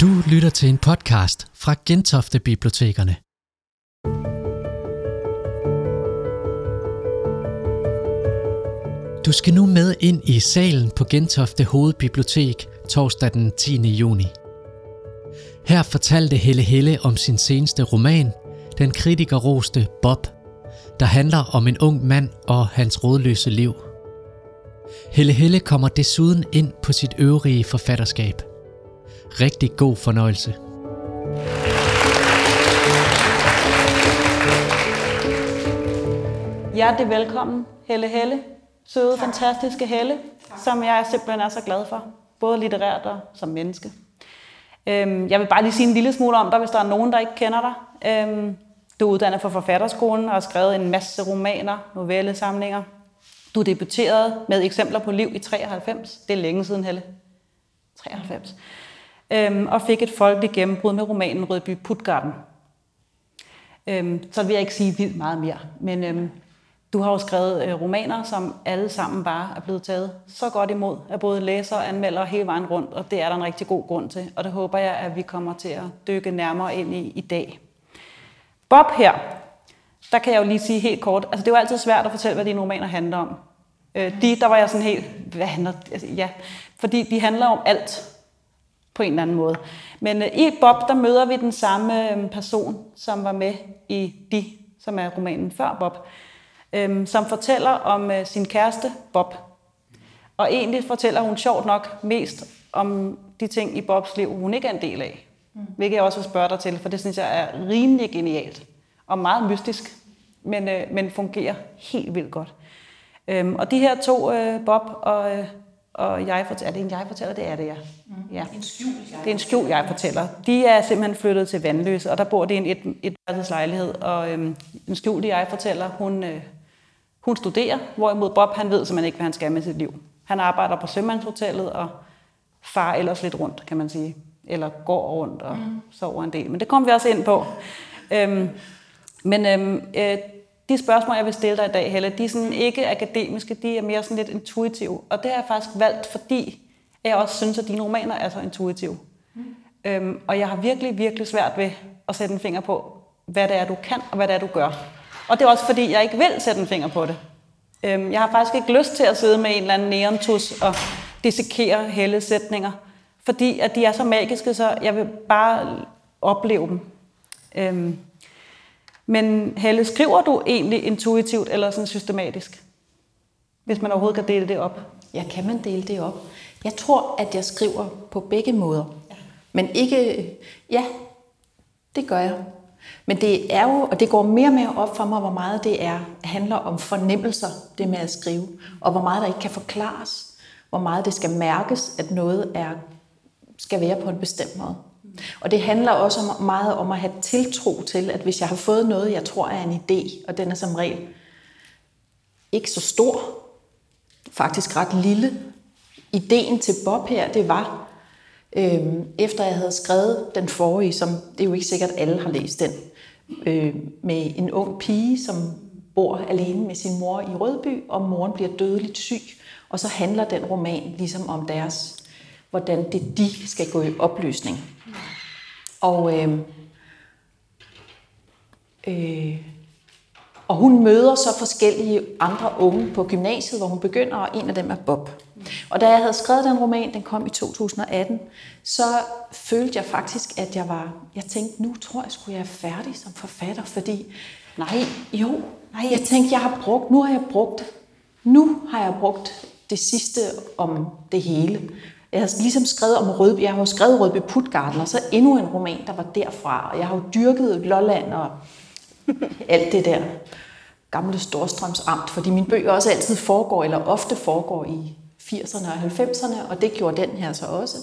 Du lytter til en podcast fra Gentofte Bibliotekerne. Du skal nu med ind i salen på Gentofte Hovedbibliotek torsdag den 10. juni. Her fortalte Helle Helle om sin seneste roman, den kritikerroste Bob, der handler om en ung mand og hans rådløse liv. Helle Helle kommer desuden ind på sit øvrige forfatterskab – Rigtig god fornøjelse. Hjertelig velkommen, Helle Helle. Søde, tak. fantastiske Helle, tak. som jeg simpelthen er så glad for. Både litterært og som menneske. Øhm, jeg vil bare lige sige en lille smule om dig, hvis der er nogen, der ikke kender dig. Øhm, du er uddannet fra Forfatterskolen og har skrevet en masse romaner, novellesamlinger. Du debuterede med eksempler på liv i 93. Det er længe siden, Helle. 93 øhm, og fik et folkeligt gennembrud med romanen Rødby Putgarden. Øhm, så vil jeg ikke sige vildt meget mere, men øhm, du har jo skrevet øh, romaner, som alle sammen bare er blevet taget så godt imod af både læsere og anmeldere hele vejen rundt, og det er der en rigtig god grund til, og det håber jeg, at vi kommer til at dykke nærmere ind i i dag. Bob her, der kan jeg jo lige sige helt kort, altså det er jo altid svært at fortælle, hvad dine romaner handler om. Øh, de, der var jeg sådan helt, hvad handler, altså, ja, fordi de handler om alt på en eller anden måde. Men øh, i Bob, der møder vi den samme øh, person, som var med i De, som er romanen før Bob, øh, som fortæller om øh, sin kæreste Bob. Og egentlig fortæller hun sjovt nok mest om de ting i Bobs liv, hun ikke er en del af. Mm. Hvilket jeg også vil spørge dig til, for det synes jeg er rimelig genialt. Og meget mystisk, men, øh, men fungerer helt vildt godt. Øhm, og de her to, øh, Bob og, øh, og jeg fortæller, er det en jeg fortæller? Det er det, ja. Mm. ja. En skjul, jeg det er en skjul, jeg fortæller. De er simpelthen flyttet til Vandløse, og der bor de i en et, et lejlighed, og øhm, en skjul, jeg fortæller, hun, øh, hun studerer, hvorimod Bob, han ved simpelthen ikke, hvad han skal med sit liv. Han arbejder på Sømandshotellet, og far ellers lidt rundt, kan man sige. Eller går rundt og mm. sover en del. Men det kommer vi også ind på. Øhm, men øhm, øh, de spørgsmål, jeg vil stille dig i dag, Helle, de er sådan ikke akademiske, de er mere sådan lidt intuitive. Og det har jeg faktisk valgt, fordi jeg også synes, at dine romaner er så intuitive. Mm. Øhm, og jeg har virkelig, virkelig svært ved at sætte en finger på, hvad det er, du kan, og hvad det er, du gør. Og det er også, fordi jeg ikke vil sætte en finger på det. Øhm, jeg har faktisk ikke lyst til at sidde med en eller anden neontus og dissekere hele sætninger, fordi at de er så magiske, så jeg vil bare opleve dem. Øhm, men Helle, skriver du egentlig intuitivt eller sådan systematisk? Hvis man overhovedet kan dele det op. Ja, kan man dele det op? Jeg tror, at jeg skriver på begge måder. Ja. Men ikke... Ja, det gør jeg. Men det er jo, og det går mere og mere op for mig, hvor meget det er, handler om fornemmelser, det med at skrive, og hvor meget der ikke kan forklares, hvor meget det skal mærkes, at noget er, skal være på en bestemt måde. Og det handler også om, meget om at have tiltro til, at hvis jeg har fået noget, jeg tror er en idé, og den er som regel ikke så stor, faktisk ret lille. Ideen til Bob her, det var, øh, efter jeg havde skrevet den forrige, som det er jo ikke sikkert, at alle har læst den, øh, med en ung pige, som bor alene med sin mor i Rødby, og moren bliver dødeligt syg. Og så handler den roman ligesom om deres, hvordan det de skal gå i opløsning. Og, øh, øh, og hun møder så forskellige andre unge på gymnasiet, hvor hun begynder, og en af dem er Bob. Og da jeg havde skrevet den roman, den kom i 2018, så følte jeg faktisk, at jeg var, jeg tænkte, nu tror jeg, skulle jeg er færdig som forfatter, fordi, nej, jo, nej, jeg tænkte, jeg har brugt, nu har jeg brugt, nu har jeg brugt det sidste om det hele. Jeg har ligesom skrevet om Rødby, jeg har jo skrevet Rødby Putgarden, og så endnu en roman, der var derfra. Og jeg har jo dyrket Lolland og alt det der gamle Storstrøms Amt, fordi mine bøger også altid foregår, eller ofte foregår i 80'erne og 90'erne, og det gjorde den her så også.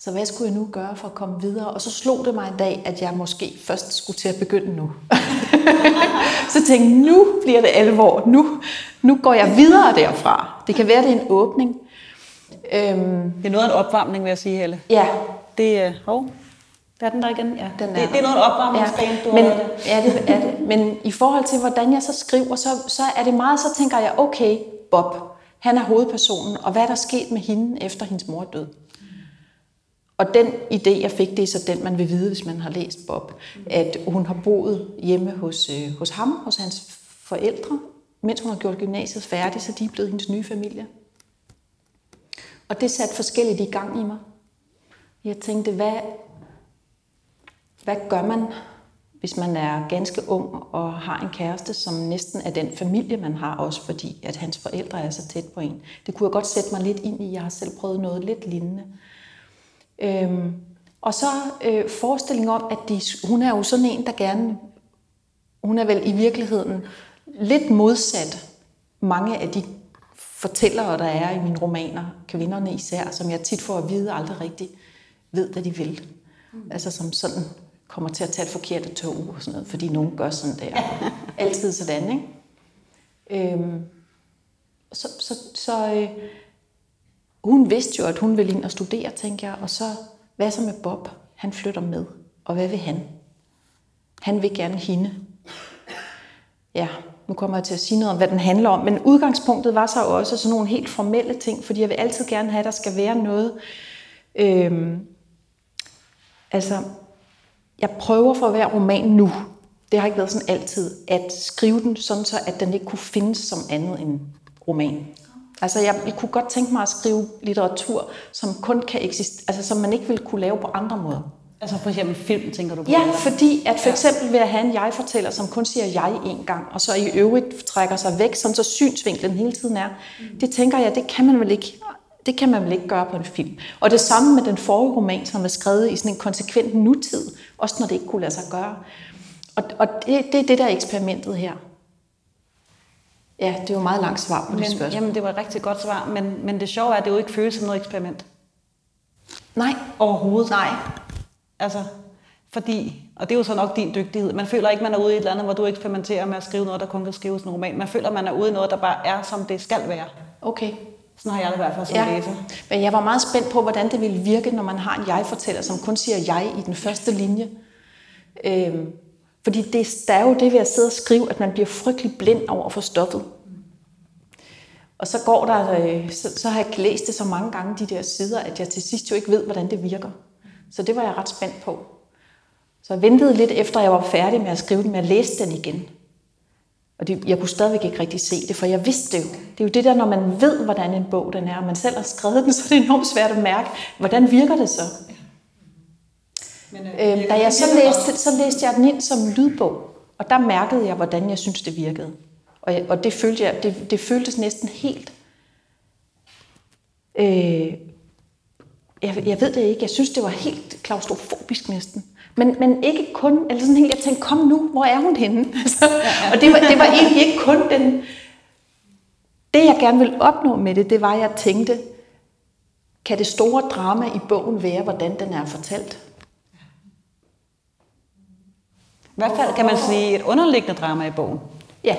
Så hvad skulle jeg nu gøre for at komme videre? Og så slog det mig en dag, at jeg måske først skulle til at begynde nu. så tænkte nu bliver det alvor. Nu, nu går jeg videre derfra. Det kan være, det er en åbning. Øhm, det er noget af en opvarmning, vil jeg sige, Helle. Ja. Det er... Oh, der er den der igen, ja. Den er, det, det er noget opvarmningsbane, ja. du Men. Ja, det er det. Men i forhold til, hvordan jeg så skriver, så, så er det meget, så tænker jeg, okay, Bob, han er hovedpersonen, og hvad er der sket med hende, efter hendes mor død? og den idé, jeg fik, det er så den, man vil vide, hvis man har læst Bob. At hun har boet hjemme hos, øh, hos ham, hos hans forældre, mens hun har gjort gymnasiet færdigt, så de er blevet hendes nye familie. Og det satte forskelligt i gang i mig. Jeg tænkte, hvad, hvad gør man, hvis man er ganske ung og har en kæreste, som næsten er den familie, man har også, fordi at hans forældre er så tæt på en. Det kunne jeg godt sætte mig lidt ind i. Jeg har selv prøvet noget lidt lignende. Øhm, og så øh, forestillingen om, at de, hun er jo sådan en, der gerne, hun er vel i virkeligheden lidt modsat mange af de fortællere, der er i mine romaner, kvinderne især, som jeg tit får at vide aldrig rigtigt ved, hvad de vil. Mm. Altså som sådan kommer til at tage et forkert tog og sådan noget, fordi nogen gør sådan der. Altid sådan, ikke? Øhm, så så, så øh, hun vidste jo, at hun ville ind og studere, tænker jeg, og så, hvad så med Bob? Han flytter med, og hvad vil han? Han vil gerne hende. Ja, nu kommer jeg til at sige noget om, hvad den handler om, men udgangspunktet var så også sådan nogle helt formelle ting, fordi jeg vil altid gerne have, at der skal være noget. Øhm, altså, jeg prøver for hver roman nu, det har ikke været sådan altid, at skrive den sådan så, at den ikke kunne findes som andet end roman. Altså jeg, jeg kunne godt tænke mig at skrive litteratur, som kun kan eksistere, altså som man ikke ville kunne lave på andre måder. Altså for eksempel film, tænker du på? Ja, fordi at for eksempel ved at have en jeg-fortæller, som kun siger jeg en gang, og så i øvrigt trækker sig væk, som så synsvinklen hele tiden er, mm. det tænker jeg, det kan man vel ikke det kan man vel ikke gøre på en film. Og det samme med den forrige roman, som er skrevet i sådan en konsekvent nutid, også når det ikke kunne lade sig gøre. Og, og det, det er det, der er eksperimentet her. Ja, det er jo meget langt svar på men, det spørgsmål. Jamen, det var et rigtig godt svar, men, men det sjove er, at det jo ikke føles som noget eksperiment. Nej. Overhovedet. Nej. Altså, fordi, og det er jo så nok din dygtighed, man føler ikke, man er ude i et eller andet, hvor du eksperimenterer med at skrive noget, der kun kan skrives en roman. Man føler, man er ude i noget, der bare er, som det skal være. Okay. Sådan har jeg det i hvert fald som ja. læser. Men jeg var meget spændt på, hvordan det ville virke, når man har en jeg-fortæller, som kun siger jeg i den første linje. Øhm, fordi det, der er jo det ved at sidde og skrive, at man bliver frygtelig blind over for stoffet. Og så går der, øh, så, så har jeg læst det så mange gange, de der sider, at jeg til sidst jo ikke ved, hvordan det virker. Så det var jeg ret spændt på. Så jeg ventede lidt efter, jeg var færdig med at skrive den, med at læse den igen. Og det, jeg kunne stadigvæk ikke rigtig se det, for jeg vidste det jo. Det er jo det der, når man ved, hvordan en bog den er, og man selv har skrevet den, så er det enormt svært at mærke, hvordan virker det så? Men, øh, øh, da jeg så læste, så læste jeg den ind som lydbog, og der mærkede jeg, hvordan jeg synes det virkede. Og, jeg, og det, følte jeg, det, det føltes næsten helt... Øh, jeg, jeg ved det ikke, jeg synes, det var helt klaustrofobisk næsten. Men, men ikke kun, eller sådan helt, jeg tænkte, kom nu, hvor er hun henne? Altså, ja, ja. Og det var, det var egentlig ikke kun den... Det, jeg gerne ville opnå med det, det var, at jeg tænkte, kan det store drama i bogen være, hvordan den er fortalt? I hvert fald kan man sige et underliggende drama i bogen. Ja,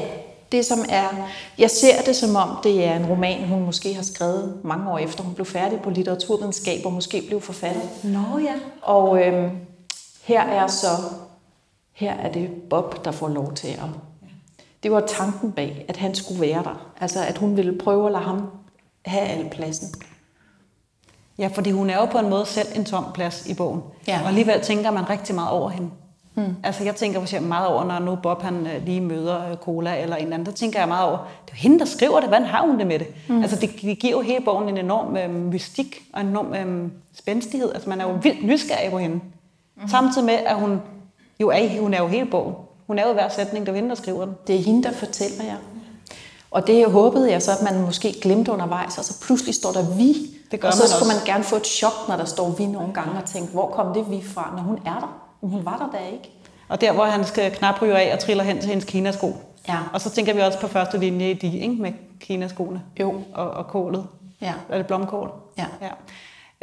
det som er, jeg ser det som om, det er en roman, hun måske har skrevet mange år efter, hun blev færdig på litteraturvidenskab og måske blev forfatter. Nå ja. Og øhm, her er så, her er det Bob, der får lov til at... Det var tanken bag, at han skulle være der. Altså, at hun ville prøve at lade ham have al pladsen. Ja, fordi hun er jo på en måde selv en tom plads i bogen. Ja. Og alligevel tænker man rigtig meget over hende. Mm. Altså jeg tænker for eksempel meget over, når nu Bob han øh, lige møder øh, Cola eller en anden, så tænker jeg meget over, det er hende, der skriver det, hvordan har hun det med det? Mm. Altså det, det giver jo hele bogen en enorm øh, mystik og en enorm øh, spændstighed. Altså man er jo vildt nysgerrig på hende. Mm. Samtidig med, at hun jo er, hun er jo hele bogen. Hun er jo hver sætning, der vinder, der skriver den. Det er hende, der fortæller jer. Og det håbede jeg så, at man måske glemte undervejs, og så pludselig står der vi. Det gør og så man skulle man gerne få et chok, når der står vi nogle gange, og tænke, hvor kom det vi fra, når hun er der? Men hun var der da ikke. Og der, hvor han skal knap ryge af og triller hen til hendes kinasko. Ja. Og så tænker vi også på første linje i de, ikke? med kinaskoene. Jo. Og, og kålet. Ja. Er det blomkål? Ja. ja.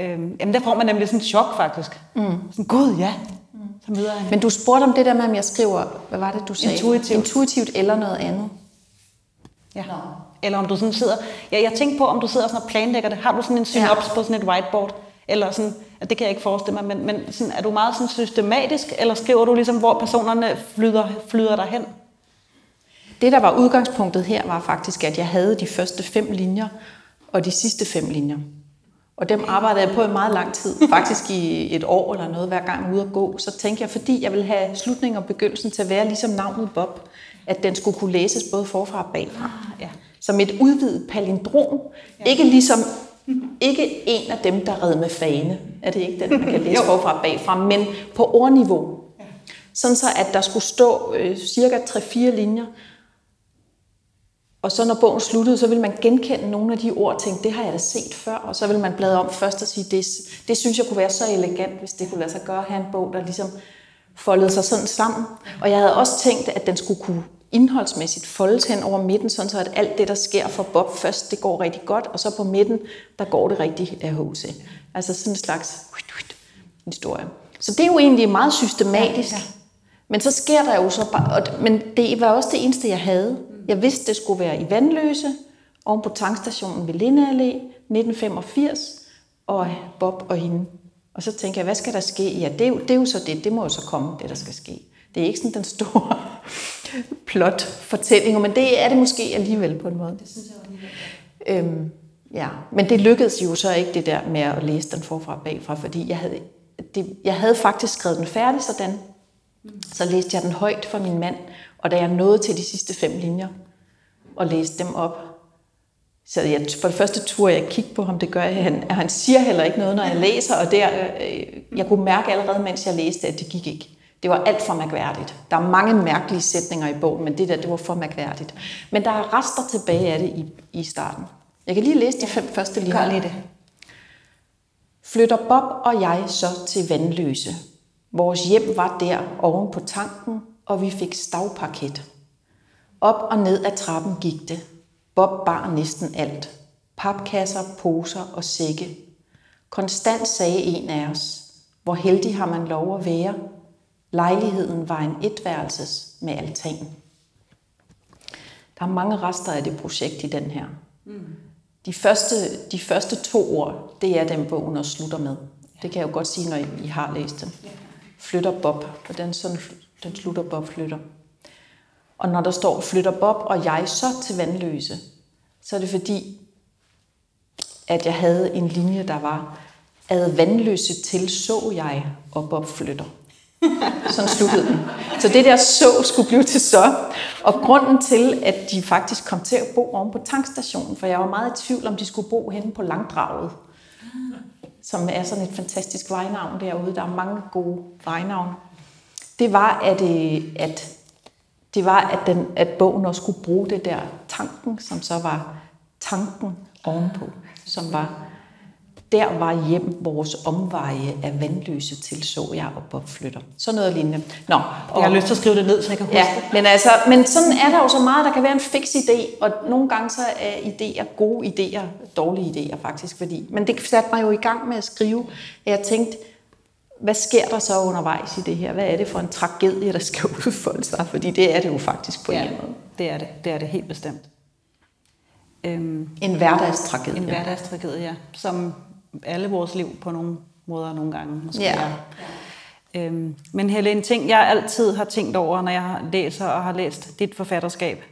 Øhm, jamen der får man nemlig sådan en chok faktisk. Mm. Sådan, gud ja. Mm. Så møder han. Men du spurgte om det der med, om jeg skriver, hvad var det du sagde? Intuitivt. Intuitivt eller noget andet. Ja. Nå. Eller om du sådan sidder... Ja, jeg tænker på, om du sidder sådan og planlægger det. Har du sådan en synops ja. på sådan et whiteboard? Eller sådan, at det kan jeg ikke forestille mig, men, men sådan, er du meget sådan systematisk, eller skriver du ligesom, hvor personerne flyder, flyder derhen? Det, der var udgangspunktet her, var faktisk, at jeg havde de første fem linjer, og de sidste fem linjer. Og dem arbejdede jeg på i meget lang tid, faktisk i et år eller noget, hver gang ude at gå. Så tænkte jeg, fordi jeg ville have slutningen og begyndelsen til at være ligesom navnet Bob, at den skulle kunne læses både forfra og bagfra. Ah, ja. Som et udvidet palindrom. Ikke ligesom ikke en af dem, der red med fane. Er det ikke den, man kan læse forfra og bagfra, men på ordniveau. Sådan så, at der skulle stå øh, cirka 3-4 linjer, og så når bogen sluttede, så vil man genkende nogle af de ord og tænke, det har jeg da set før. Og så vil man bladre om først og sige, det, det synes jeg kunne være så elegant, hvis det kunne lade sig gøre at have en bog, der ligesom foldede sig sådan sammen. Og jeg havde også tænkt, at den skulle kunne indholdsmæssigt foldes hen over midten, sådan så at alt det, der sker for Bob først, det går rigtig godt, og så på midten, der går det rigtig af H.C. Altså sådan en slags historie. Så det er jo egentlig meget systematisk. Ja, ja. Men så sker der jo så bare, og, men det var også det eneste, jeg havde. Jeg vidste, det skulle være i Vandløse, oven på tankstationen ved Linde Allé, 1985, og Bob og hende. Og så tænker jeg, hvad skal der ske? Ja, det er, jo, det er jo så det, det må jo så komme, det der skal ske. Det er ikke sådan den store plot fortælling, men det er det måske alligevel på en måde. Det synes jeg alligevel. Øhm, ja, men det lykkedes jo så ikke det der med at læse den forfra og bagfra, fordi jeg havde, det, jeg havde faktisk skrevet den færdig sådan, så læste jeg den højt for min mand, og da jeg nåede til de sidste fem linjer og læste dem op, så jeg, for det første tur jeg kigge på ham, det gør jeg, han, han siger heller ikke noget, når jeg læser, og der, øh, jeg kunne mærke allerede, mens jeg læste, at det gik ikke. Det var alt for mærkværdigt. Der er mange mærkelige sætninger i bogen, men det der, det var for mærkværdigt. Men der er rester tilbage af det i, i starten. Jeg kan lige læse de fem første linjer. Gør lige det. Flytter Bob og jeg så til Vandløse. Vores hjem var der oven på tanken, og vi fik stavparket. Op og ned ad trappen gik det. Bob bar næsten alt. Papkasser, poser og sække. Konstant sagde en af os, hvor heldig har man lov at være. Lejligheden var en etværelses med altan. Der er mange rester af det projekt i den her. Mm. De, første, de første to ord, det er den bogen og slutter med. Det kan jeg jo godt sige, når I har læst den. Flytter Bob, og den, sådan, den slutter Bob flytter. Og når der står, flytter Bob og jeg så til Vandløse, så er det fordi, at jeg havde en linje, der var, ad Vandløse til så jeg, og Bob flytter. Sådan sluttede den. Så det der så skulle blive til så. Og grunden til, at de faktisk kom til at bo oven på tankstationen, for jeg var meget i tvivl, om de skulle bo henne på Langdraget, som er sådan et fantastisk vejnavn derude. Der er mange gode vejnavn. Det var, at, øh, at det var, at, den, at bogen også skulle bruge det der tanken, som så var tanken ovenpå, som var, der var hjem vores omveje af vandløse til, så jeg og Bob flytter. Så noget lignende. Nå, og, jeg har lyst til at skrive det ned, så jeg kan huske ja, det. Men, altså, men sådan er der jo så meget, der kan være en fix idé, og nogle gange så er idéer gode idéer, dårlige idéer faktisk. Fordi, men det satte mig jo i gang med at skrive, at jeg tænkte, hvad sker der så undervejs i det her? Hvad er det for en tragedie, der skal udfolde sig? Fordi det er det jo faktisk på ja, en måde. det er det. Det er det helt bestemt. Øhm, en hverdagstragedie. En hverdagstragedie, ja. Som alle vores liv på nogle måder nogle gange måske ja. er. Øhm, men Helle, en ting, jeg altid har tænkt over, når jeg læser og har læst dit forfatterskab,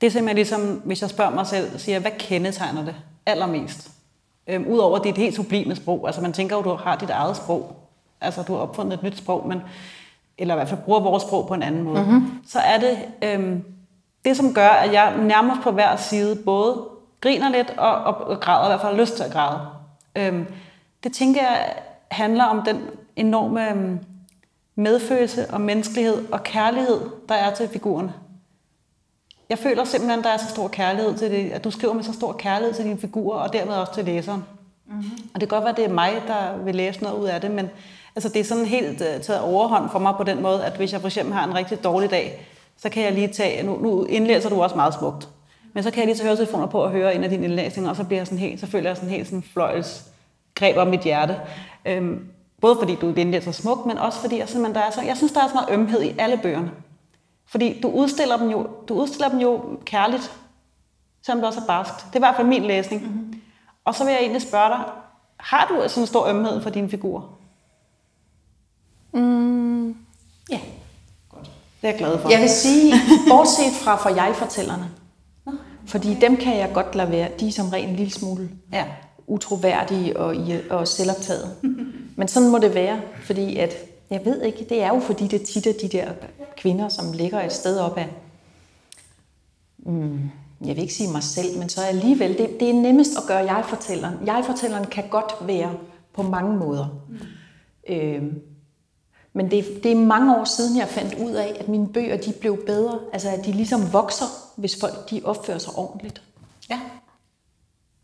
det er simpelthen ligesom, hvis jeg spørger mig selv, siger, hvad kendetegner det allermest? Øhm, Udover dit helt sublime sprog. Altså man tænker jo, du har dit eget sprog. Altså du har opfundet et nyt sprog, men, eller i hvert fald bruger vores sprog på en anden måde. Mm-hmm. Så er det øhm, det, som gør, at jeg nærmest på hver side både griner lidt og, og, og græder, i hvert fald har lyst til at græde. Øhm, det tænker jeg handler om den enorme øhm, medfølelse og menneskelighed og kærlighed, der er til figurerne. Jeg føler simpelthen, at der er så stor kærlighed til det, at du skriver med så stor kærlighed til dine figurer, og dermed også til læseren. Mm-hmm. Og det kan godt være, at det er mig, der vil læse noget ud af det, men altså, det er sådan helt uh, taget overhånd for mig på den måde, at hvis jeg for eksempel har en rigtig dårlig dag, så kan jeg lige tage, nu, nu indlæser du også meget smukt, men så kan jeg lige tage høretelefoner på og høre en af dine indlæsninger, og så bliver jeg sådan helt, så føler jeg sådan helt sådan fløjls greb om mit hjerte. Øhm, både fordi du indlæser smukt, men også fordi jeg, simpelthen, der er så, jeg synes, der er så meget ømhed i alle bøgerne. Fordi du udstiller dem jo, du udstiller dem jo kærligt, selvom det også er barskt. Det er i hvert fald min læsning. Mm-hmm. Og så vil jeg egentlig spørge dig, har du sådan en stor ømhed for dine figurer? Mm, ja. Godt. Det er jeg glad for. Jeg vil sige, bortset fra for jeg-fortællerne, fordi dem kan jeg godt lade være. De er som regel en lille smule ja. utroværdig og, og selvoptaget. Men sådan må det være, fordi at, jeg ved ikke, det er jo fordi det tit er de der kvinder, som ligger et sted op af, mm, jeg vil ikke sige mig selv, men så alligevel, det, det er nemmest at gøre jeg-fortælleren. Jeg-fortælleren kan godt være på mange måder. Mm. Øh, men det, det er mange år siden, jeg fandt ud af, at mine bøger de blev bedre. Altså at de ligesom vokser, hvis folk de opfører sig ordentligt. Ja.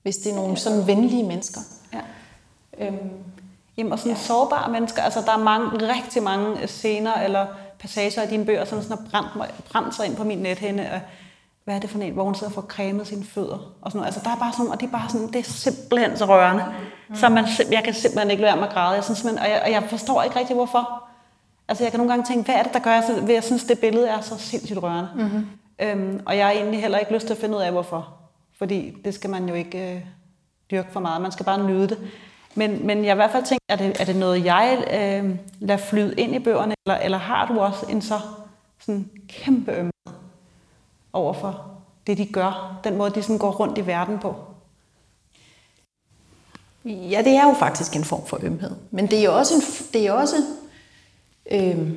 Hvis det er nogle sådan venlige mennesker. Ja. Øhm, Jamen, og sådan ja. sårbare mennesker, altså der er mange, rigtig mange scener eller passager i dine bøger, som sådan har brændt, mig, brændt sig ind på min nethænde. Og hvad er det for en, hvor hun sidder og får cremet sine fødder? Og sådan noget. Altså der er bare sådan, og det er bare sådan, det er simpelthen så rørende. Mm. Så man, jeg kan simpelthen ikke lade være med at græde. Jeg synes, og, jeg, og jeg forstår ikke rigtig, hvorfor. Altså jeg kan nogle gange tænke, hvad er det, der gør, at jeg synes, det billede er så sindssygt rørende. Mm-hmm. Øhm, og jeg har egentlig heller ikke lyst til at finde ud af, hvorfor. Fordi det skal man jo ikke øh, dyrke for meget. Man skal bare nyde det. Men, men jeg har i hvert fald tænkt, er det, er det noget, jeg øh, lader flyde ind i bøgerne, eller, eller har du også en så sådan kæmpe ømhed overfor det, de gør? Den måde, de sådan går rundt i verden på? Ja, det er jo faktisk en form for ømhed. Men det er jo også, en, det er også øh,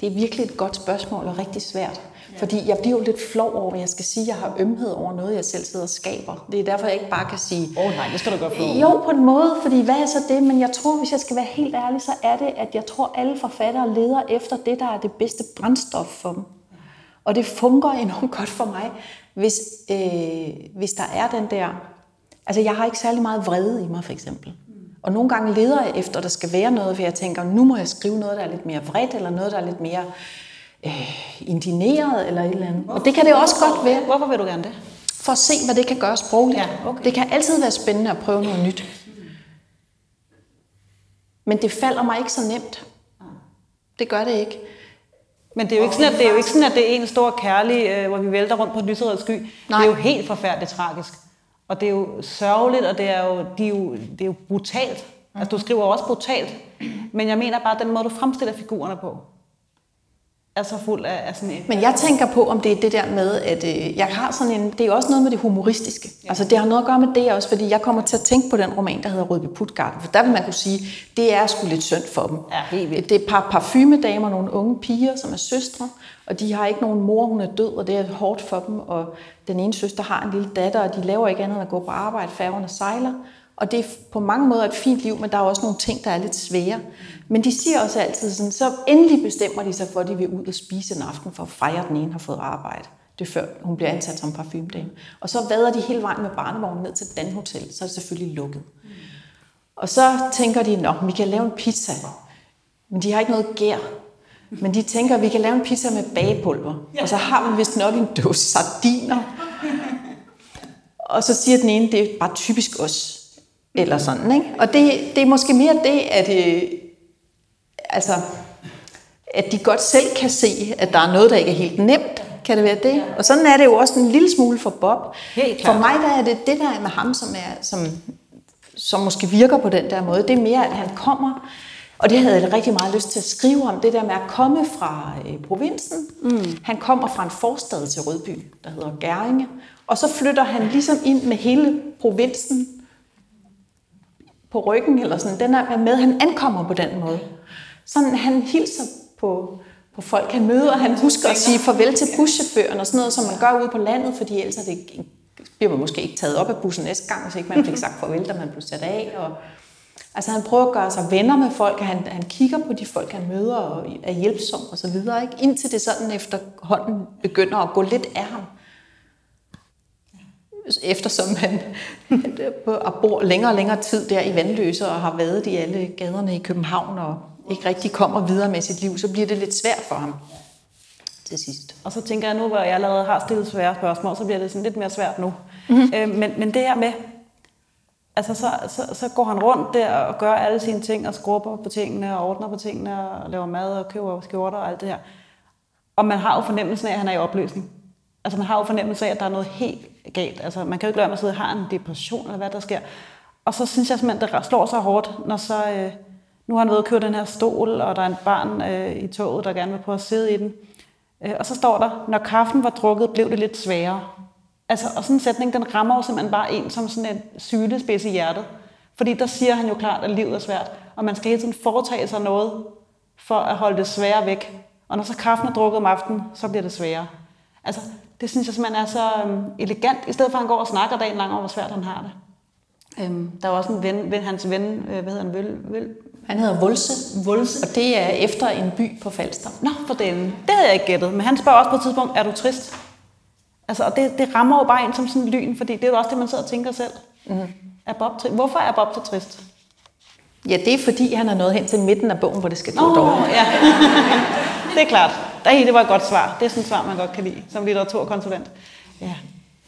det er virkelig et godt spørgsmål og rigtig svært. Fordi jeg bliver jo lidt flov over, at jeg skal sige, at jeg har ømhed over noget, jeg selv sidder og skaber. Det er derfor, jeg ikke bare kan sige... Åh oh, nej, det skal du gøre flov Jo, på en måde, fordi hvad er så det? Men jeg tror, hvis jeg skal være helt ærlig, så er det, at jeg tror, alle forfattere leder efter det, der er det bedste brændstof for dem. Og det fungerer enormt godt for mig, hvis, øh, hvis der er den der... Altså, jeg har ikke særlig meget vrede i mig, for eksempel. Og nogle gange leder jeg efter, at der skal være noget, for jeg tænker, nu må jeg skrive noget, der er lidt mere vredt, eller noget, der er lidt mere øh, indineret, eller et eller andet. Og det kan det også godt være. Hvorfor vil du gerne det? For at se, hvad det kan gøre sprogligt. Ja, okay. Det kan altid være spændende at prøve noget nyt. Men det falder mig ikke så nemt. Det gør det ikke. Men det er jo ikke sådan, at det er, jo ikke sådan, at det er en stor kærlig, øh, hvor vi vælter rundt på et lyserød sky. Nej. Det er jo helt forfærdeligt tragisk. Og det er jo sørgeligt, og det er jo, det er jo, det er jo brutalt. Altså, du skriver også brutalt. Men jeg mener bare, den måde, du fremstiller figurerne på, er så fuld af, af sådan en... Men jeg tænker på, om det er det der med, at øh, jeg har sådan en... Det er jo også noget med det humoristiske. Ja. Altså, det har noget at gøre med det også, fordi jeg kommer til at tænke på den roman, der hedder Rødby Putgarden. For der vil man kunne sige, det er sgu lidt synd for dem. Ja, helt vildt. Det er et par parfumedamer, nogle unge piger, som er søstre, og de har ikke nogen mor, hun er død, og det er hårdt for dem. Og den ene søster har en lille datter, og de laver ikke andet end at gå på arbejde, færgerne sejler. Og det er på mange måder et fint liv, men der er også nogle ting, der er lidt svære. Men de siger også altid sådan, så endelig bestemmer de sig for, at de vil ud og spise en aften, for at fejre, at den ene har fået arbejde. Det er før hun bliver ansat som parfumedame. Og så vader de hele vejen med barnevognen ned til Dan Hotel, så er det selvfølgelig lukket. Og så tænker de, at vi kan lave en pizza. Men de har ikke noget gær. Men de tænker, at vi kan lave en pizza med bagepulver. Og så har man vist nok en dåse sardiner. Og så siger den ene, det er bare typisk os. Eller sådan, ikke? Og det, det er måske mere det, at, øh, altså, at de godt selv kan se, at der er noget, der ikke er helt nemt. Kan det være det? Og sådan er det jo også en lille smule for Bob. For mig der er det det der med ham, som, er, som, som måske virker på den der måde. Det er mere, at han kommer, og det havde jeg rigtig meget lyst til at skrive om, det der med at komme fra øh, provinsen. Mm. Han kommer fra en forstad til Rødby, der hedder Gæringe. Og så flytter han ligesom ind med hele provinsen på ryggen, eller sådan. Den er med, han ankommer på den måde. Sådan, han hilser på, på folk, han møder, han husker at sige farvel til buschaufføren og sådan noget, som man gør ude på landet, fordi ellers er det, bliver man måske ikke taget op af bussen næste gang, hvis ikke man fik sagt farvel, da man blev sat af. Og, altså han prøver at gøre sig venner med folk, og han, han kigger på de folk, han møder, og er hjælpsom og så videre, ikke? indtil det sådan efterhånden begynder at gå lidt af ham eftersom han bor længere og længere tid der i Vandløse og har været i alle gaderne i København og ikke rigtig kommer videre med sit liv, så bliver det lidt svært for ham til sidst. Og så tænker jeg nu, hvor jeg allerede har stillet svære spørgsmål, så bliver det sådan lidt mere svært nu. Mm-hmm. Øh, men, men det her med, altså så, så, så går han rundt der og gør alle sine ting og skrubber på tingene og ordner på tingene og laver mad og køber skjorter og alt det her. Og man har jo fornemmelsen af, at han er i opløsning. Altså man har jo fornemmelsen af, at der er noget helt galt. Altså man kan jo ikke lade mig at sidde og har en depression, eller hvad der sker. Og så synes jeg simpelthen, det slår så hårdt, når så... Øh, nu har han ved og den her stol, og der er en barn øh, i toget, der gerne vil prøve at sidde i den. Øh, og så står der, når kaffen var drukket, blev det lidt sværere. Altså, og sådan en sætning, den rammer jo simpelthen bare en som sådan et sylespids i hjertet. Fordi der siger han jo klart, at livet er svært, og man skal hele tiden foretage sig noget for at holde det svære væk. Og når så kaffen er drukket om aftenen, så bliver det sværere. Altså, det synes jeg simpelthen er så um, elegant, i stedet for at han går og snakker dagen lang om, hvor svært han har det. Øhm, der er også en ven, ven hans ven, øh, hvad hedder han, Vøl, Vøl, Han hedder Vulse. Vulse. Og det er efter en by på Falster. Nå, for den. Det havde jeg ikke gættet. Men han spørger også på et tidspunkt, er du trist? Altså, og det, det rammer jo bare ind som sådan en lyn, fordi det er jo også det, man sidder og tænker selv. Mm. Er Bob tri- Hvorfor er Bob så trist? Ja, det er fordi, han er nået hen til midten af bogen, hvor det skal gå Nå, dårligt. ja. det er klart. Ej, det var et godt svar. Det er sådan et svar, man godt kan lide som litteraturkonsulent. Ja.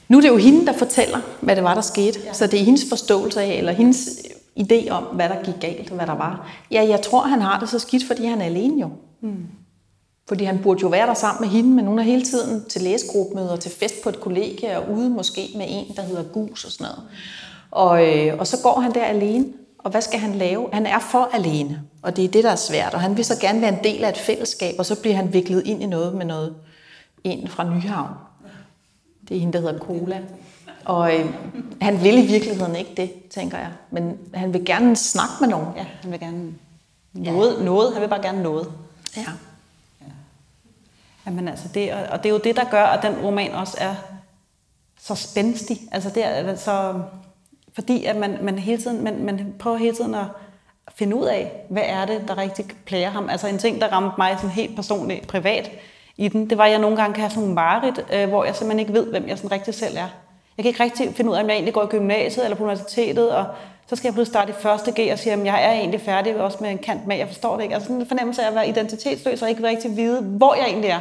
Nu er det jo hende, der fortæller, hvad det var, der skete. Ja. Så det er hendes forståelse af, eller hendes idé om, hvad der gik galt, og hvad der var. Ja, jeg tror, han har det så skidt, fordi han er alene jo. Mm. Fordi han burde jo være der sammen med hende, men hun er hele tiden til læsegruppemøder, til fest på et kollegie, og ude måske med en, der hedder Gus og sådan noget. Og, øh, og så går han der alene, og hvad skal han lave? Han er for alene, og det er det, der er svært. Og han vil så gerne være en del af et fællesskab, og så bliver han viklet ind i noget med noget, en fra Nyhavn. Det er hende, der hedder Cola. Og øh, han vil i virkeligheden ikke det, tænker jeg. Men han vil gerne snakke med nogen. ja, han vil gerne noget, ja. noget. Han vil bare gerne noget. Ja. Jamen altså, det, og- og det er jo det, der gør, at den roman også er så spændstig. Altså det er så, fordi at man, man, hele tiden, man, man prøver hele tiden at finde ud af, hvad er det, der rigtig plager ham. Altså en ting, der ramte mig sådan helt personligt, privat i den, det var, at jeg nogle gange kan have sådan nogle mareridt, øh, hvor jeg simpelthen ikke ved, hvem jeg sådan rigtig selv er. Jeg kan ikke rigtig finde ud af, om jeg egentlig går i gymnasiet eller på universitetet, og så skal jeg pludselig starte i første G og sige, at jeg er egentlig færdig også med en kant med, jeg forstår det ikke. Altså sådan en fornemmelse af at være identitetsløs og ikke rigtig vide, hvor jeg egentlig er.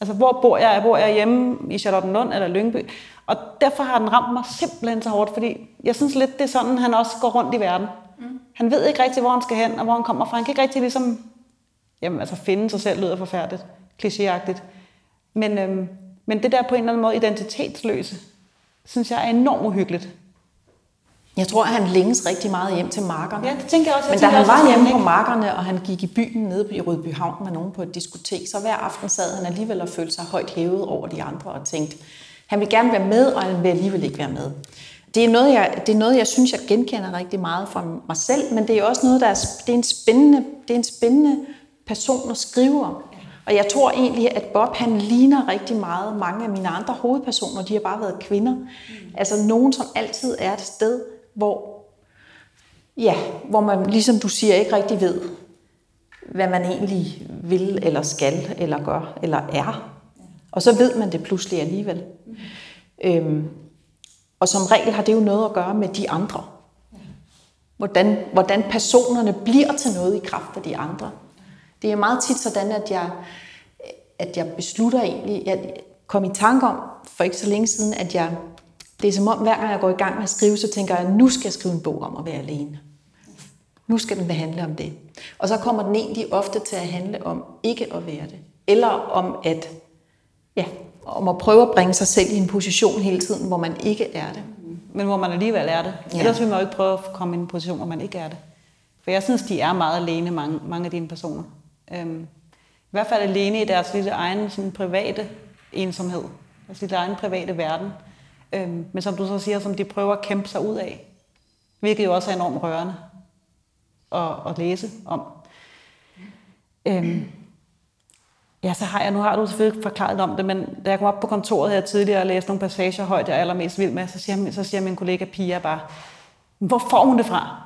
Altså, hvor bor jeg? Bor jeg hjemme i Charlottenlund eller Lyngby? Og derfor har den ramt mig simpelthen så hårdt, fordi jeg synes lidt, det er sådan, han også går rundt i verden. Mm. Han ved ikke rigtig, hvor han skal hen, og hvor han kommer fra. Han kan ikke rigtig ligesom, jamen altså finde sig selv lyder forfærdeligt, klichéagtigt. Men, øhm, men det der på en eller anden måde identitetsløse, synes jeg er enormt uhyggeligt. Jeg tror, han længes rigtig meget hjem til markerne. Ja, det tænker jeg også. Jeg Men da han også, var at hjemme på markerne, og han gik i byen nede i Rødby Havn med nogen på et diskotek, så hver aften sad han alligevel og følte sig højt hævet over de andre og tænkte, han vil gerne være med, og han vil alligevel ikke være med. Det er, noget, jeg, det er noget, jeg synes, jeg genkender rigtig meget fra mig selv, men det er også noget, der er, det er en spændende, det er en spændende person at skrive om. Og jeg tror egentlig, at Bob han ligner rigtig meget mange af mine andre hovedpersoner. De har bare været kvinder. Mm. Altså nogen, som altid er et sted, hvor Ja, hvor man, ligesom du siger, ikke rigtig ved, hvad man egentlig vil, eller skal, eller gør, eller er. Og så ved man det pludselig alligevel. Øhm, og som regel har det jo noget at gøre med de andre. Hvordan, hvordan personerne bliver til noget i kraft af de andre. Det er meget tit sådan, at jeg, at jeg beslutter egentlig, jeg kom i tanke om for ikke så længe siden, at jeg, det er som om, hver gang jeg går i gang med at skrive, så tænker jeg, nu skal jeg skrive en bog om at være alene. Nu skal den handle om det. Og så kommer den egentlig ofte til at handle om ikke at være det. Eller om at, ja, om at prøve at bringe sig selv i en position hele tiden, hvor man ikke er det. Men hvor man alligevel er det. Ja. Ellers vil man jo ikke prøve at komme i en position, hvor man ikke er det. For jeg synes, de er meget alene, mange, mange af dine personer. Øhm, I hvert fald alene i deres lille egen sådan, private ensomhed. Deres lille egen private verden. Øhm, men som du så siger, som de prøver at kæmpe sig ud af. Hvilket jo også er enormt rørende at, at læse om. Øhm, Ja, så har jeg, nu har du selvfølgelig forklaret om det, men da jeg kom op på kontoret her tidligere og læste nogle passager højt, jeg er allermest vild med, så siger, min- så siger min kollega Pia bare, hvor får hun det fra?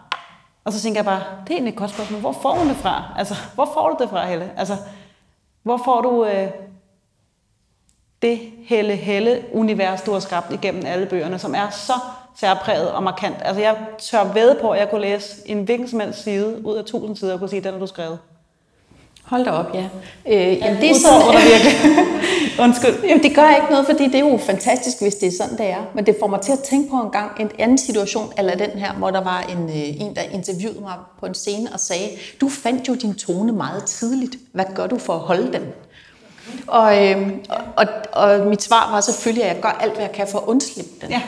Og så tænker jeg bare, det er egentlig et godt spørgsmål, hvor får hun det fra? Altså, hvor får du det fra, Helle? Altså, hvor får du øh, det Helle Helle univers, du har skabt igennem alle bøgerne, som er så særpræget og markant. Altså, jeg tør ved på, at jeg kunne læse en hvilken som helst side ud af tusind sider og kunne sige, den har du skrevet. Hold da op, ja. Øh, jamen, det er sådan, dig virkelig. Undskyld. Jamen, det gør ikke noget, fordi det er jo fantastisk, hvis det er sådan, det er. Men det får mig til at tænke på en gang en anden situation, eller den her, hvor der var en, øh, en, der interviewede mig på en scene og sagde, du fandt jo din tone meget tidligt. Hvad gør du for at holde den? Og, øh, og, og mit svar var selvfølgelig, at jeg gør alt, hvad jeg kan for at undslippe den. Ja.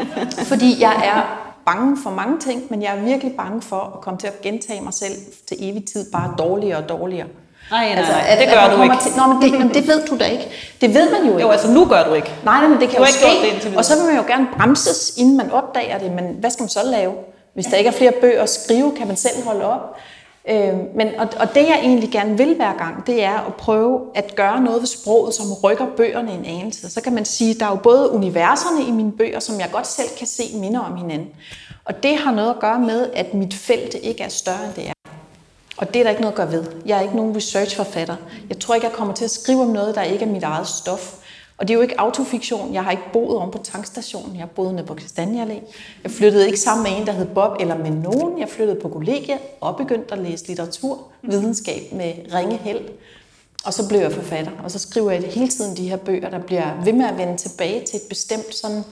Fordi jeg er bange for mange ting, men jeg er virkelig bange for at komme til at gentage mig selv til evig tid, bare dårligere og dårligere. Nej, nej, nej, det gør du ikke. Til, nå, men det, men det ved du da ikke. Det ved man jo ikke. Jo, altså nu gør du ikke. Nej, nej, men det kan Du jo det ske. videre. Og så vil man jo gerne bremses, inden man opdager det. Men hvad skal man så lave? Hvis der ikke er flere bøger at skrive, kan man selv holde op. Øh, men, og, og det jeg egentlig gerne vil hver gang, det er at prøve at gøre noget ved sproget, som rykker bøgerne en anelse. Så kan man sige, der er jo både universerne i mine bøger, som jeg godt selv kan se minder om hinanden. Og det har noget at gøre med, at mit felt ikke er større end det er. Og det er der ikke noget at gøre ved. Jeg er ikke nogen researchforfatter. Jeg tror ikke, jeg kommer til at skrive om noget, der ikke er mit eget stof. Og det er jo ikke autofiktion. Jeg har ikke boet om på tankstationen. Jeg boede nede på Kastanjallé. Jeg flyttede ikke sammen med en, der hed Bob, eller med nogen. Jeg flyttede på kollegiet og begyndte at læse litteratur, videnskab med ringe held. Og så blev jeg forfatter. Og så skriver jeg hele tiden de her bøger, der bliver ved med at vende tilbage til et bestemt sådan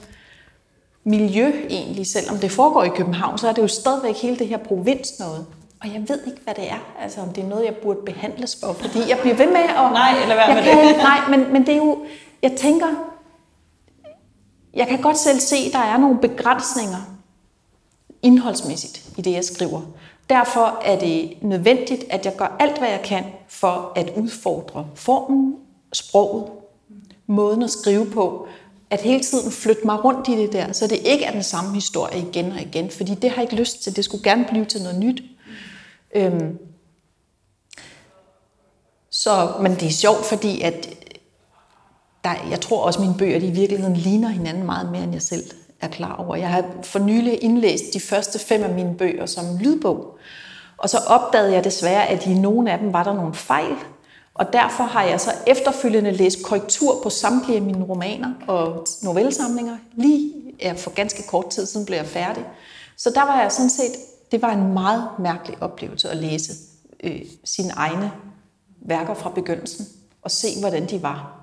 miljø egentlig. Selvom det foregår i København, så er det jo stadigvæk hele det her provins noget. Og jeg ved ikke, hvad det er. Altså, om det er noget, jeg burde behandles for. Fordi jeg bliver ved med at... Nej, være jeg med kan, det. Nej, men, men det er jo... Jeg tænker... Jeg kan godt selv se, at der er nogle begrænsninger indholdsmæssigt i det, jeg skriver. Derfor er det nødvendigt, at jeg gør alt, hvad jeg kan for at udfordre formen, sproget, måden at skrive på, at hele tiden flytte mig rundt i det der, så det ikke er den samme historie igen og igen, fordi det har jeg ikke lyst til. Det skulle gerne blive til noget nyt. Øhm. Så, men det er sjovt, fordi at der, jeg tror også, at mine bøger de i virkeligheden ligner hinanden meget mere, end jeg selv er klar over. Jeg har for nylig indlæst de første fem af mine bøger som lydbog, og så opdagede jeg desværre, at i nogle af dem var der nogle fejl, og derfor har jeg så efterfølgende læst korrektur på samtlige af mine romaner og novellesamlinger. Lige ja, for ganske kort tid siden blev jeg færdig. Så der var jeg sådan set, det var en meget mærkelig oplevelse at læse øh, sine egne værker fra begyndelsen og se, hvordan de var.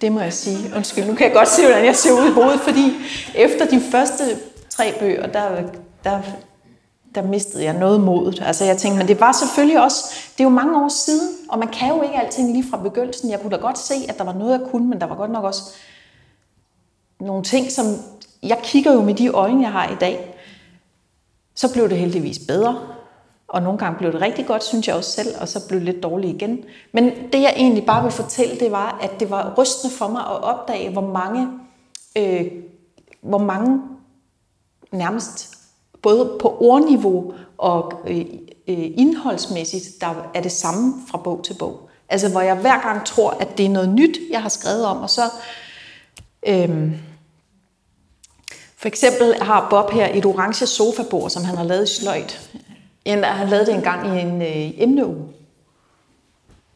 Det må jeg sige. Undskyld, nu kan jeg godt se, hvordan jeg ser ud i hovedet, fordi efter de første tre bøger, der, der, der mistede jeg noget modet. Altså jeg tænkte, men det var selvfølgelig også, det er jo mange år siden, og man kan jo ikke alting lige fra begyndelsen. Jeg kunne da godt se, at der var noget, jeg kunne, men der var godt nok også nogle ting, som jeg kigger jo med de øjne, jeg har i dag. Så blev det heldigvis bedre, og nogle gange blev det rigtig godt, synes jeg også selv, og så blev det lidt dårligt igen. Men det jeg egentlig bare vil fortælle, det var, at det var rystende for mig at opdage, hvor mange, øh, hvor mange nærmest både på ordniveau og øh, øh indholdsmæssigt, der er det samme fra bog til bog. Altså hvor jeg hver gang tror, at det er noget nyt, jeg har skrevet om, og så... Øh, for eksempel har Bob her et orange sofabord, som han har lavet i sløjt. Han har lavet det engang i en øh, emneuge.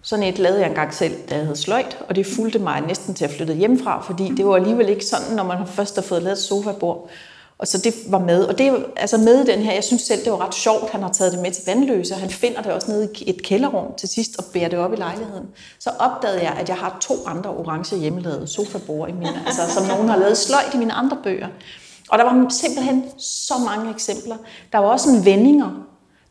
Sådan et lavede jeg engang selv, da jeg havde sløjt, og det fulgte mig næsten til at flytte hjemmefra, fordi det var alligevel ikke sådan, når man først har fået lavet et sofabord. Og så det var med. Og det er altså med den her, jeg synes selv, det var ret sjovt, han har taget det med til vandløse, og han finder det også nede i et kælderrum til sidst og bærer det op i lejligheden. Så opdagede jeg, at jeg har to andre orange hjemmelavede sofabord i mine, altså, som nogen har lavet sløjt i mine andre bøger. Og der var simpelthen så mange eksempler. Der var også en vendinger.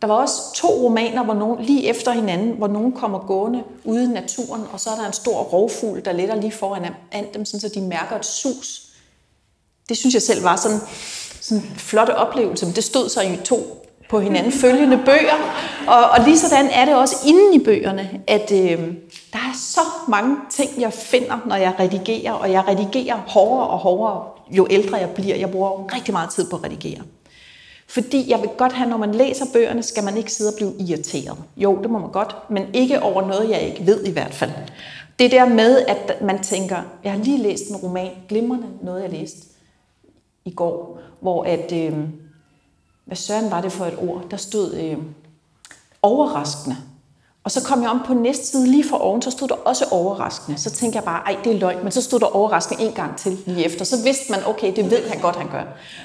Der var også to romaner, hvor nogen, lige efter hinanden, hvor nogen kommer gående ude i naturen, og så er der en stor rovfugl, der letter lige foran an dem, sådan, så de mærker et sus. Det synes jeg selv var sådan, sådan en flot oplevelse, men det stod så i to på hinanden følgende bøger. Og, og lige sådan er det også inde i bøgerne, at øh, der er så mange ting, jeg finder, når jeg redigerer, og jeg redigerer hårdere og hårdere, jo ældre jeg bliver. Jeg bruger rigtig meget tid på at redigere. Fordi jeg vil godt have, når man læser bøgerne, skal man ikke sidde og blive irriteret. Jo, det må man godt, men ikke over noget, jeg ikke ved i hvert fald. Det der med, at man tænker, jeg har lige læst en roman, glimrende noget, jeg læste i går, hvor at, øh, hvad søren var det for et ord, der stod øh, overraskende. Og så kom jeg om på næste side lige for oven, så stod der også overraskende. Så tænkte jeg bare, ej, det er løgn, men så stod der overraskende en gang til lige efter. Så vidste man, okay, det ved han godt, han gør.